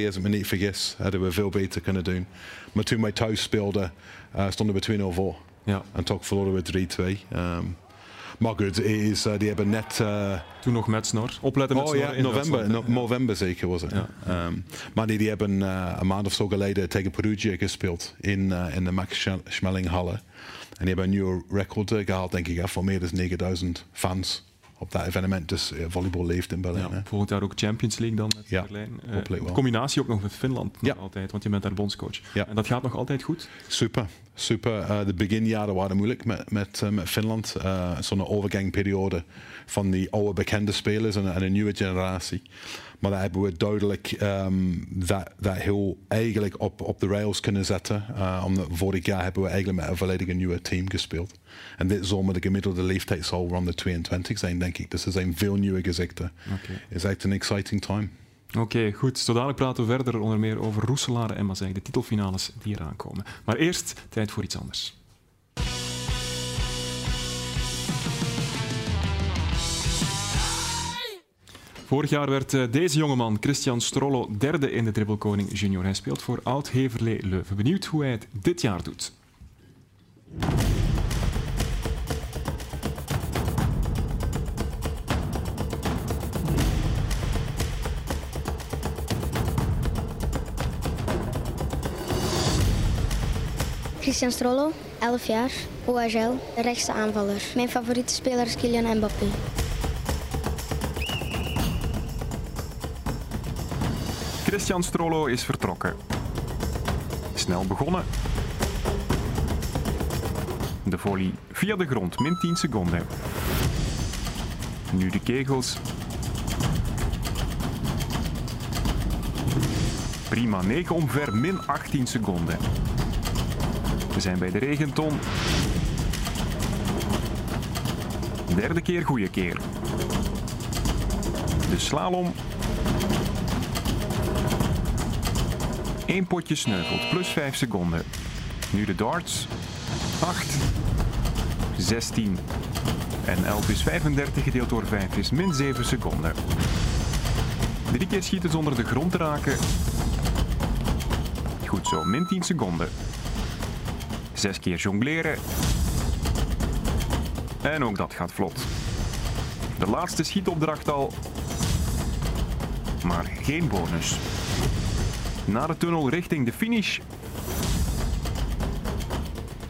Speaker 14: 1-3 als ik me niet vergis. Hadden we veel beter kunnen doen. Maar toen wij thuis speelden, uh, stonden we 2-0 voor.
Speaker 1: Ja.
Speaker 14: En toch verloren we 3-2. Um, maar goed, is, uh, die hebben net... Uh,
Speaker 1: toen nog met snor. Opletten met
Speaker 14: oh,
Speaker 1: snor
Speaker 14: ja,
Speaker 1: in
Speaker 14: november, no, november zeker was het.
Speaker 1: Ja.
Speaker 14: Um, maar die, die hebben uh, een maand of zo geleden tegen Perugia gespeeld in, in de Max Schmeling Halle. En die hebben een nieuwe record gehaald, denk ik, van meer dan 9000 fans op dat evenement. Dus uh, volleybal leeft in Berlijn.
Speaker 1: Ja, volgend jaar ook Champions League dan met
Speaker 14: ja,
Speaker 1: Berlijn. Uh, in combinatie ook nog met Finland
Speaker 14: ja.
Speaker 1: altijd, want je bent daar bondscoach.
Speaker 14: Ja.
Speaker 1: En dat gaat nog altijd goed?
Speaker 14: Super, super. Uh, de beginjaren waren moeilijk met, met, uh, met Finland. Uh, Zo'n overgangperiode van die oude bekende spelers en, en een nieuwe generatie. Maar daar hebben we duidelijk um, dat, dat heel eigenlijk op, op de rails kunnen zetten. Omdat vorig jaar hebben we eigenlijk met een volledig nieuwe team gespeeld. En dit zomer de gemiddelde leeftijd zal rond de 22 zijn, denk ik. Dus er zijn veel nieuwe gezichten.
Speaker 1: Okay.
Speaker 14: Het is echt een exciting time.
Speaker 1: Oké, okay, goed. Dadelijk praten we verder onder meer over Roeselare en Mazijk, de titelfinales die eraan komen. Maar eerst tijd voor iets anders. Vorig jaar werd deze jongeman, Christian Strollo, derde in de Dribbelkoning Junior. Hij speelt voor Oud-Heverlee Leuven. Benieuwd hoe hij het dit jaar doet.
Speaker 15: Christian Strollo, 11 jaar, OHL, rechtse aanvaller. Mijn favoriete speler is Kylian Mbappé.
Speaker 1: Christian Strollo is vertrokken. Snel begonnen. De volley via de grond, min 10 seconden. Nu de kegels. Prima, 9 omver, min 18 seconden. We zijn bij de regenton. Derde keer goede keer. De slalom. Eén potje sneuvelt, plus 5 seconden. Nu de darts. 8, 16 en 11 is 35 gedeeld door 5 is min 7 seconden. Drie keer schieten zonder de grond te raken. Goed zo, min 10 seconden. Zes keer jongleren. En ook dat gaat vlot. De laatste schietopdracht al. Maar geen bonus. Naar de tunnel richting de finish.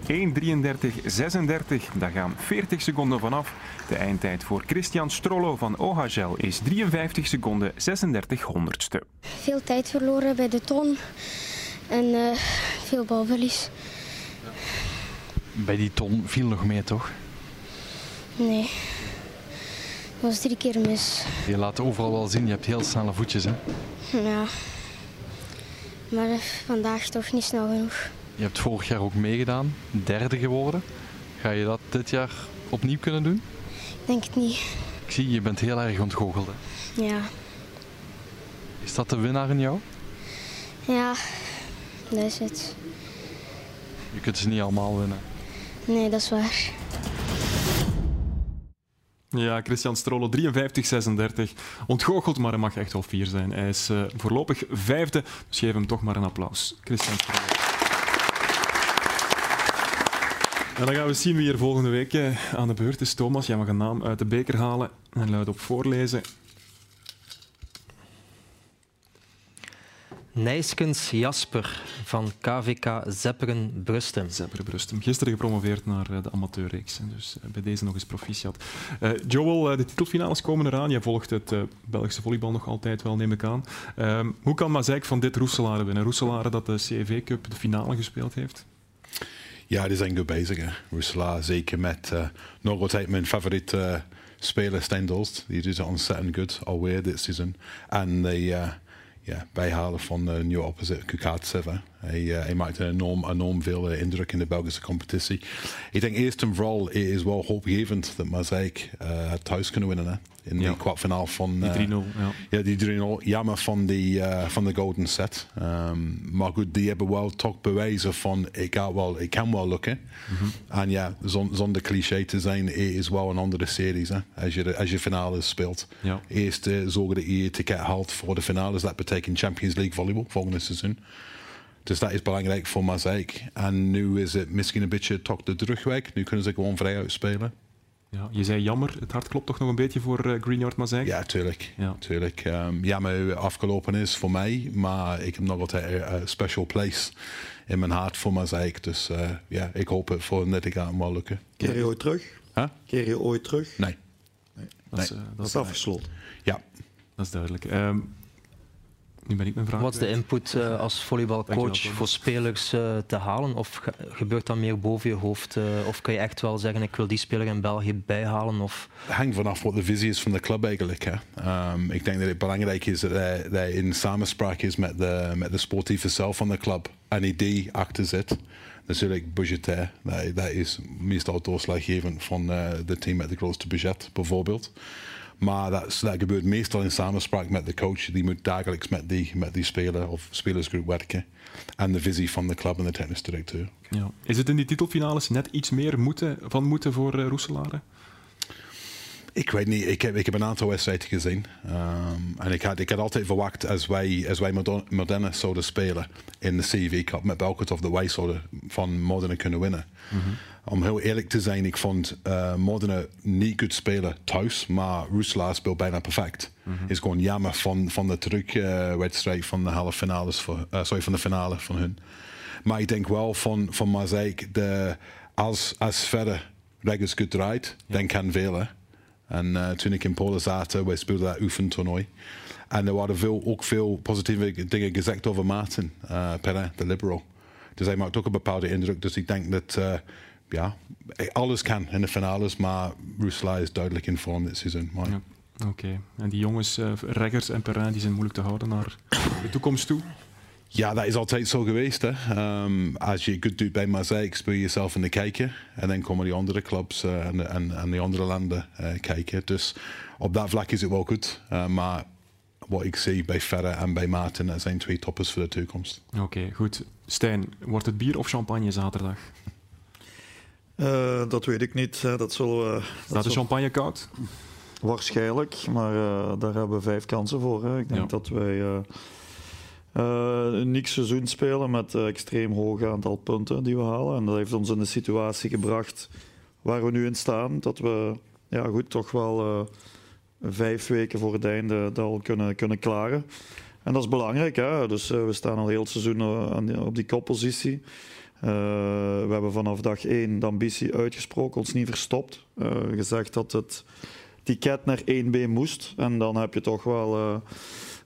Speaker 1: 1.33.36, daar gaan 40 seconden vanaf. De eindtijd voor Christian Strollo van OHL is 53 seconden 36 honderdste.
Speaker 15: Veel tijd verloren bij de ton en uh, veel balverlies.
Speaker 16: Bij die ton viel nog meer, toch?
Speaker 15: Nee. Dat was drie keer mis.
Speaker 16: Je laat overal wel zien, je hebt heel snelle voetjes, hè?
Speaker 15: Ja. Maar vandaag toch niet snel genoeg.
Speaker 16: Je hebt vorig jaar ook meegedaan, derde geworden. Ga je dat dit jaar opnieuw kunnen doen?
Speaker 15: Ik denk het niet.
Speaker 16: Ik zie, je bent heel erg ontgoocheld. Hè?
Speaker 15: Ja.
Speaker 16: Is dat de winnaar in jou?
Speaker 15: Ja, dat is het.
Speaker 16: Je kunt ze niet allemaal winnen.
Speaker 15: Nee, dat is waar.
Speaker 1: Ja, Christian Strollo, 53-36. Ontgoocheld, maar hij mag echt wel vier zijn. Hij is uh, voorlopig vijfde, dus geef hem toch maar een applaus. Christian Strollo. En dan gaan we zien wie er volgende week uh, aan de beurt is. Thomas, jij mag een naam uit de beker halen en luid op voorlezen.
Speaker 3: Nijskens Jasper van KVK Zepperen Brustem.
Speaker 1: Zepperen Brustem. Gisteren gepromoveerd naar de amateurreeks. Dus bij deze nog eens proficiat. Uh, Joel, de titelfinales komen eraan. Jij volgt het uh, Belgische volleybal nog altijd wel, neem ik aan. Uh, hoe kan Mazeik van dit Roeselare winnen? Roeselare dat de CV Cup de finale gespeeld heeft?
Speaker 14: Ja, die zijn goed bezig. Hè. Roeselaar, zeker met uh, nog altijd mijn favoriete uh, speler, Stijn Dolst. Die doet het ontzettend goed alweer dit seizoen. En de uh, ja, bijhalen van de nieuwe opposite Kukatsev. Hij, hij maakt enorm, enorm veel indruk in de Belgische competitie. Ik denk eerst en vooral is wel hoopgevend dat Mazeik het thuis kunnen winnen. Hè. In
Speaker 1: ja.
Speaker 14: de kwartfinale van...
Speaker 1: Die 3-0, ja.
Speaker 14: ja. die 3-0. Jammer van, die, uh, van de golden set. Um, maar goed, die hebben wel toch bewezen van ik, ga wel, ik kan wel lukken. Mm -hmm. En ja, zon, zonder cliché te zijn, is wel een andere series. Hè? Als, je als je finales speelt.
Speaker 1: Ja.
Speaker 14: Eerst uh, zorgen dat je je ticket haalt voor de finales. Dat betekent Champions League volleybal volgende seizoen. Dus dat is belangrijk voor Mazeik. En nu is het misschien een beetje toch de terugweg. Nu kunnen ze gewoon vrij uitspelen.
Speaker 1: Ja, je zei jammer, het hart klopt toch nog een beetje voor uh, Greenyard Mazeik?
Speaker 14: Ja, tuurlijk. Ja. tuurlijk. Um, jammer afgelopen is voor mij, maar ik heb nog altijd een special place in mijn hart voor Mazeik. Dus uh, ja, ik hoop het voor net ik aan wel lukken.
Speaker 10: Keer je ooit terug?
Speaker 14: Huh?
Speaker 10: Keer je ooit terug?
Speaker 14: Nee.
Speaker 10: nee. Dat, is, uh, dat, dat is afgesloten.
Speaker 14: Ja.
Speaker 1: Dat is duidelijk. Um, nu ben ik mijn vraag.
Speaker 3: Wat is de input uh, als volleybalcoach voor spelers uh, te halen? Of ge gebeurt dat meer boven je hoofd? Uh, of kan je echt wel zeggen, ik wil die speler in België bijhalen? Of...
Speaker 14: Het hangt vanaf wat de visie is van de club eigenlijk. Hè. Um, ik denk dat het belangrijk is dat hij, dat hij in samenspraak is met de, met de sportieve zelf van de club. Een idee achter zit. Natuurlijk budgetair, dat, dat is meestal doorslaggevend van de team met het grootste budget bijvoorbeeld. Maar dat, dat, gebeurt meestal in samenspraak met de coach. Die moet dagelijks met die, met die speler of spelersgroep werken. En de visie van de club en de technisch directeur.
Speaker 1: Ja. Is het in die titelfinales net iets meer moeten, van moeten voor uh?
Speaker 14: Ik weet niet. Ik heb, ik heb een aantal wedstrijden gezien. Um, en ik had, ik had altijd verwacht als wij, als wij Moderne zouden spelen in de CV Cup met Belkert of de wij zouden van Moderne kunnen winnen.
Speaker 1: Mhm.
Speaker 14: Mm -hmm. Om heel eerlijk te zijn, ik vond uh, Moderne niet goed spelen thuis, maar Roeselaar speelt bijna perfect.
Speaker 1: Mhm.
Speaker 14: Is gewoon jammer van, van de terugwedstrijd uh, van de halve finales, voor, uh, sorry, van de finale van hun. Maar ik denk wel van, van Mazeik, de, als, als verder regens goed draait, dan kan veel. Hè? En toen ik in Polen zat, wij speelden dat oefentoernooi. En er waren veel, ook veel positieve dingen gezegd over Martin uh, Perrin, de liberal. Dus hij maakt ook een bepaalde indruk. Dus ik denk dat ja, alles kan in de finales, maar Roeselaar is duidelijk in vorm dit seizoen. Maar... Ja.
Speaker 1: Oké, okay. en die jongens, uh, Reggers en Perrin, die zijn moeilijk te houden naar de toekomst toe?
Speaker 14: Ja, dat is altijd zo geweest. Hè. Um, als je goed doet bij Marseille, speel je jezelf in de kijker. En dan komen die andere clubs uh, en, en, en, die andere landen uh, kijken. Dus op dat vlak is het wel goed. Uh, maar wat ik zie bij Ferre en bij Maarten, dat zijn twee toppers voor de toekomst.
Speaker 1: Oké, okay, goed. Stijn, wordt het bier of champagne zaterdag?
Speaker 10: Dat weet ik niet. Dat zullen we...
Speaker 1: Staat de champagne koud?
Speaker 10: Waarschijnlijk, maar daar hebben we vijf kansen voor. Hè. Ik denk ja. dat wij uh, een niks seizoen spelen met extreem hoog aantal punten die we halen. En dat heeft ons in de situatie gebracht waar we nu in staan. Dat we ja, goed, toch wel vijf weken voor het einde dat al kunnen, kunnen klaren. En dat is belangrijk. Hè? Dus we staan al heel het seizoen op die koppositie. We hebben vanaf dag één de ambitie uitgesproken, ons niet verstopt. gezegd dat het ticket naar 1B moest. En dan heb je toch wel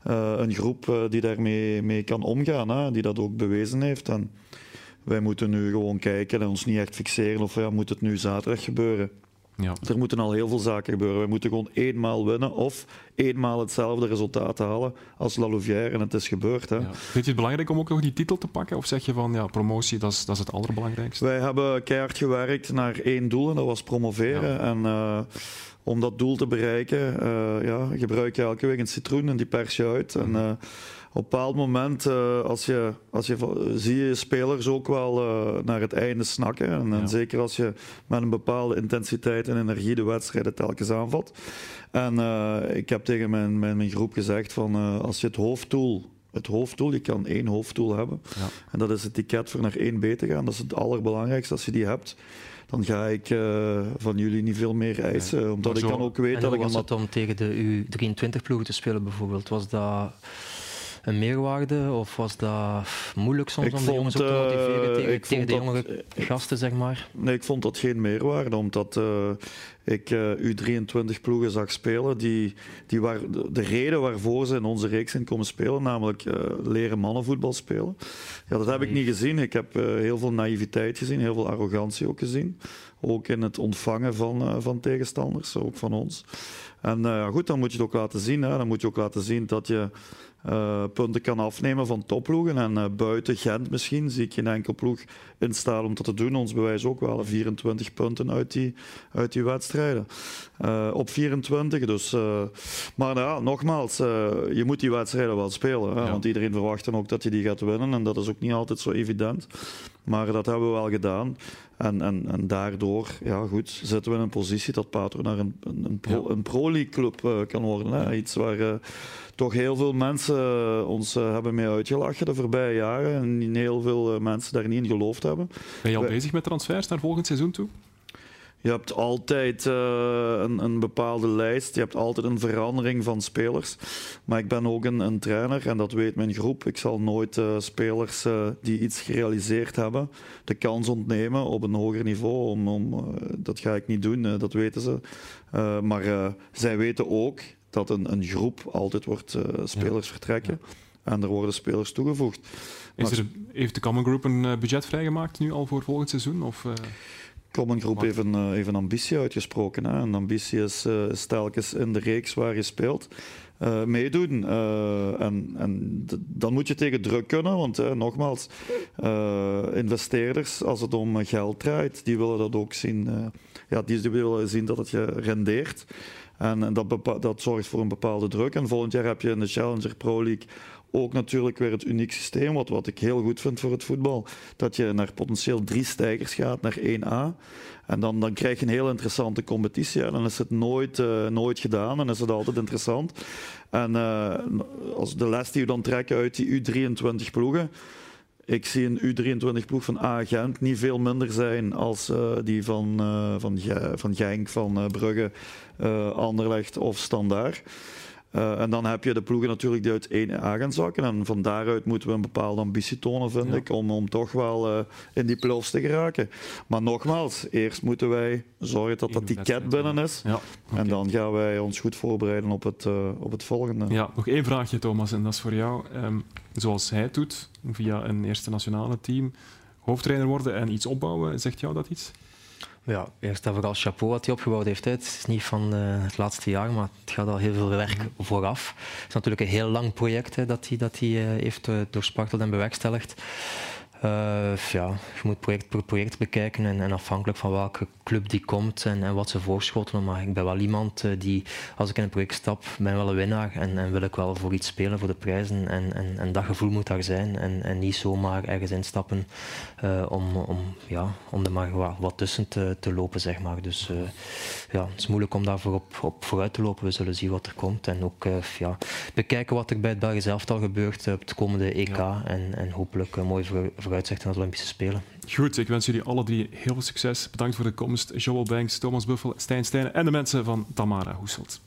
Speaker 10: uh, een groep uh, die daarmee mee kan omgaan, hè, die dat ook bewezen heeft. En wij moeten nu gewoon kijken en ons niet echt fixeren of ja, moet het nu zaterdag gebeuren. Ja. Er moeten al heel veel zaken gebeuren. We moeten gewoon eenmaal winnen of eenmaal hetzelfde resultaat halen als La Louvière en het is gebeurd. Hè. Ja.
Speaker 1: Vind je het belangrijk om ook nog die titel te pakken? Of zeg je van ja, promotie, dat is, dat is het allerbelangrijkste?
Speaker 10: Wij hebben keihard gewerkt naar één doel en dat was promoveren. Ja. En uh, om dat doel te bereiken, uh, ja, gebruik je elke week een citroen en die pers je uit. En uh, op een bepaald moment, uh, als je, als je, zie je spelers ook wel naar het einde snakken. En, en, zeker als je met een bepaalde intensiteit en energie de wedstrijden telkens aanvat. En ik heb tegen mijn, mijn, mijn groep gezegd van als je het hoofddoel het hoofddoel. Je kan één hoofddoel hebben. Ja. En dat is het ticket voor naar 1B te gaan. Dat is het allerbelangrijkste als je die hebt dan ga ik uh, van jullie niet veel meer eisen. Nee. Omdat ik dan ook weet dat
Speaker 3: ik...
Speaker 10: was
Speaker 3: het om tegen de U23-ploegen te spelen bijvoorbeeld? Was dat een meerwaarde of was dat moeilijk soms
Speaker 10: ik
Speaker 3: om
Speaker 10: de
Speaker 3: jongens ook te motiveren tegen, tegen de
Speaker 10: dat,
Speaker 3: jongere gasten, zeg maar?
Speaker 10: Nee, ik vond dat geen meerwaarde, omdat uh, ik uh, U23 ploegen zag spelen. Die, die waar, de reden waarvoor ze in onze reeks in komen spelen, namelijk leren mannenvoetbal spelen, ja, dat heb ik niet gezien. Ik heb heel veel naïviteit gezien, heel veel arrogantie ook gezien. Ook in het ontvangen van, van tegenstanders, ook van ons. En goed, dan moet je het ook laten zien. Hè. Dan moet je ook laten zien dat je uh, punten kan afnemen van topploegen. En uh, buiten Gent misschien zie ik geen enkel ploeg in staat om dat te doen. Ons bewijs ook wel 24 punten uit die, uit die wedstrijden. Uh, op 24 dus. maar ja, nogmaals, je moet die wedstrijden wel spelen. Hè, ja. Want iedereen verwacht dan ook dat je die gaat winnen. En dat is ook niet altijd zo evident. Maar dat hebben we wel gedaan. En, en, en daardoor ja, goed, zitten we in een positie dat Patro naar een, een, een, pro, pro-league club kan worden. Hè. Iets waar toch heel veel mensen ons uh, hebben mee uitgelachen de voorbije jaren. En heel veel mensen daar niet in geloofd hebben.
Speaker 1: Ben je al We bezig met transfers naar volgend seizoen toe?
Speaker 10: Je hebt altijd uh, een, een, bepaalde lijst, je hebt altijd een verandering van spelers. Maar ik ben ook een, een trainer en dat weet mijn groep. Ik zal nooit uh, spelers uh, die iets gerealiseerd hebben de kans ontnemen op een hoger niveau. Om, om dat ga ik niet doen, dat weten ze. maar zij weten ook dat een, een groep altijd wordt spelers ja. vertrekken. Ja. En er worden spelers toegevoegd.
Speaker 1: Is er, heeft de Common Group een budget vrijgemaakt nu al voor volgend seizoen? Of,
Speaker 10: Common Group heeft een, uh, heeft een ambitie uitgesproken. Hè. Een ambitie is, is telkens in de reeks waar je speelt. Uh, meedoen. Uh, en, en dan moet je tegen druk kunnen, want uh, nogmaals, investeerders, als het om geld draait, die willen dat ook zien. Ja, die, willen zien dat het je rendeert. En, dat, dat zorgt voor een bepaalde druk. En volgend jaar heb je in de Challenger Pro League ook natuurlijk weer het uniek systeem, wat, wat ik heel goed vind voor het voetbal. Dat je naar potentieel drie stijgers gaat, naar 1A. En dan, dan krijg je een heel interessante competitie. En dan is het nooit, uh, nooit gedaan en is het altijd interessant. En uh, als de les die we dan trekken uit die U23 ploegen, ik zie een U23-ploeg van A Gent niet veel minder zijn als uh, die van, uh, van, Genk, van uh, Brugge, Anderlecht of Standaard. Uh, en dan heb je de ploegen natuurlijk die uit één A gaan zakken. En van daaruit moeten we een bepaalde ambitie tonen, vind ik, om, om toch wel uh, in die play-offs te geraken. Maar nogmaals, eerst moeten wij zorgen dat dat ticket binnen is. Ja, okay. En dan gaan wij ons goed voorbereiden op het, uh, op het volgende.
Speaker 1: Ja, nog één vraagje, Thomas, en dat is voor jou. Um, zoals hij het doet, via een eerste nationale team, hoofdtrainer worden en iets opbouwen, zegt jou dat iets?
Speaker 3: Ja, eerst en vooral chapeau wat hij opgebouwd heeft. Het is niet van uh, het laatste jaar, maar het gaat al heel veel werk vooraf. Het is natuurlijk een heel lang project hè, dat hij, dat hij uh, heeft uh, doorsparteld en bewerkstelligd. Uh, ja, je moet project per project bekijken en, en, afhankelijk van welke club die komt en, en wat ze voorschotelen. Maar ik ben wel iemand uh, die, als ik in een project stap, ben wel een winnaar en, en wil ik wel voor iets spelen, voor de prijzen. En, en, en dat gevoel moet daar zijn en, en niet zomaar ergens instappen uh, om, om, ja, om er maar wat, wat tussen te, te lopen, zeg maar. Dus ja, het is moeilijk om daarvoor op, op vooruit te lopen. We zullen zien wat er komt en ook ja, bekijken wat er bij het Belgisch elftal gebeurt op het komende EK ja. en, en hopelijk mooi voor, vooruitzicht naar de Olympische Spelen.
Speaker 1: Goed, ik wens jullie alle drie heel veel succes. Bedankt voor de komst. Joel Banks, Thomas Buffel, Stijn Stijnen en de mensen van Tamara Hoeselt.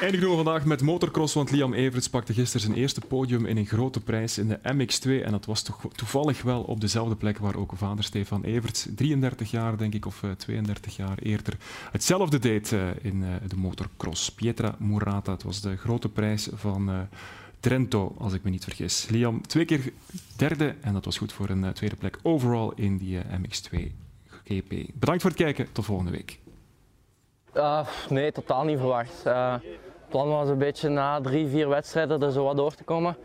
Speaker 1: Eindigen we vandaag met motocross, want Liam Everts pakte gisteren zijn eerste podium in een grote prijs in de MX2. En dat was toch toevallig wel op dezelfde plek waar ook vader Stefan Everts, 33 jaar denk ik, of 32 jaar eerder, hetzelfde deed in de motocross. Pietra Murata, het was de grote prijs van Trento, als ik me niet vergis. Liam, twee keer derde en dat was goed voor een tweede plek overall in die MX2 GP. Bedankt voor het kijken, tot volgende week.
Speaker 17: Uh, nee, totaal niet verwacht. Uh, het plan was een beetje na drie, vier wedstrijden er zo wat door te komen.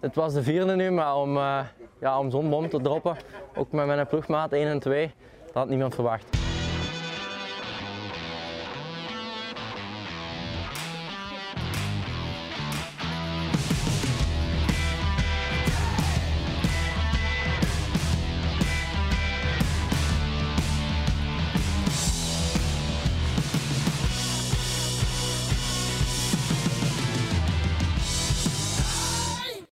Speaker 17: Het was de vierde nu, maar om, ja, om zo'n bom te droppen, ook met mijn ploegmaat 1 en 2, dat had niemand verwacht.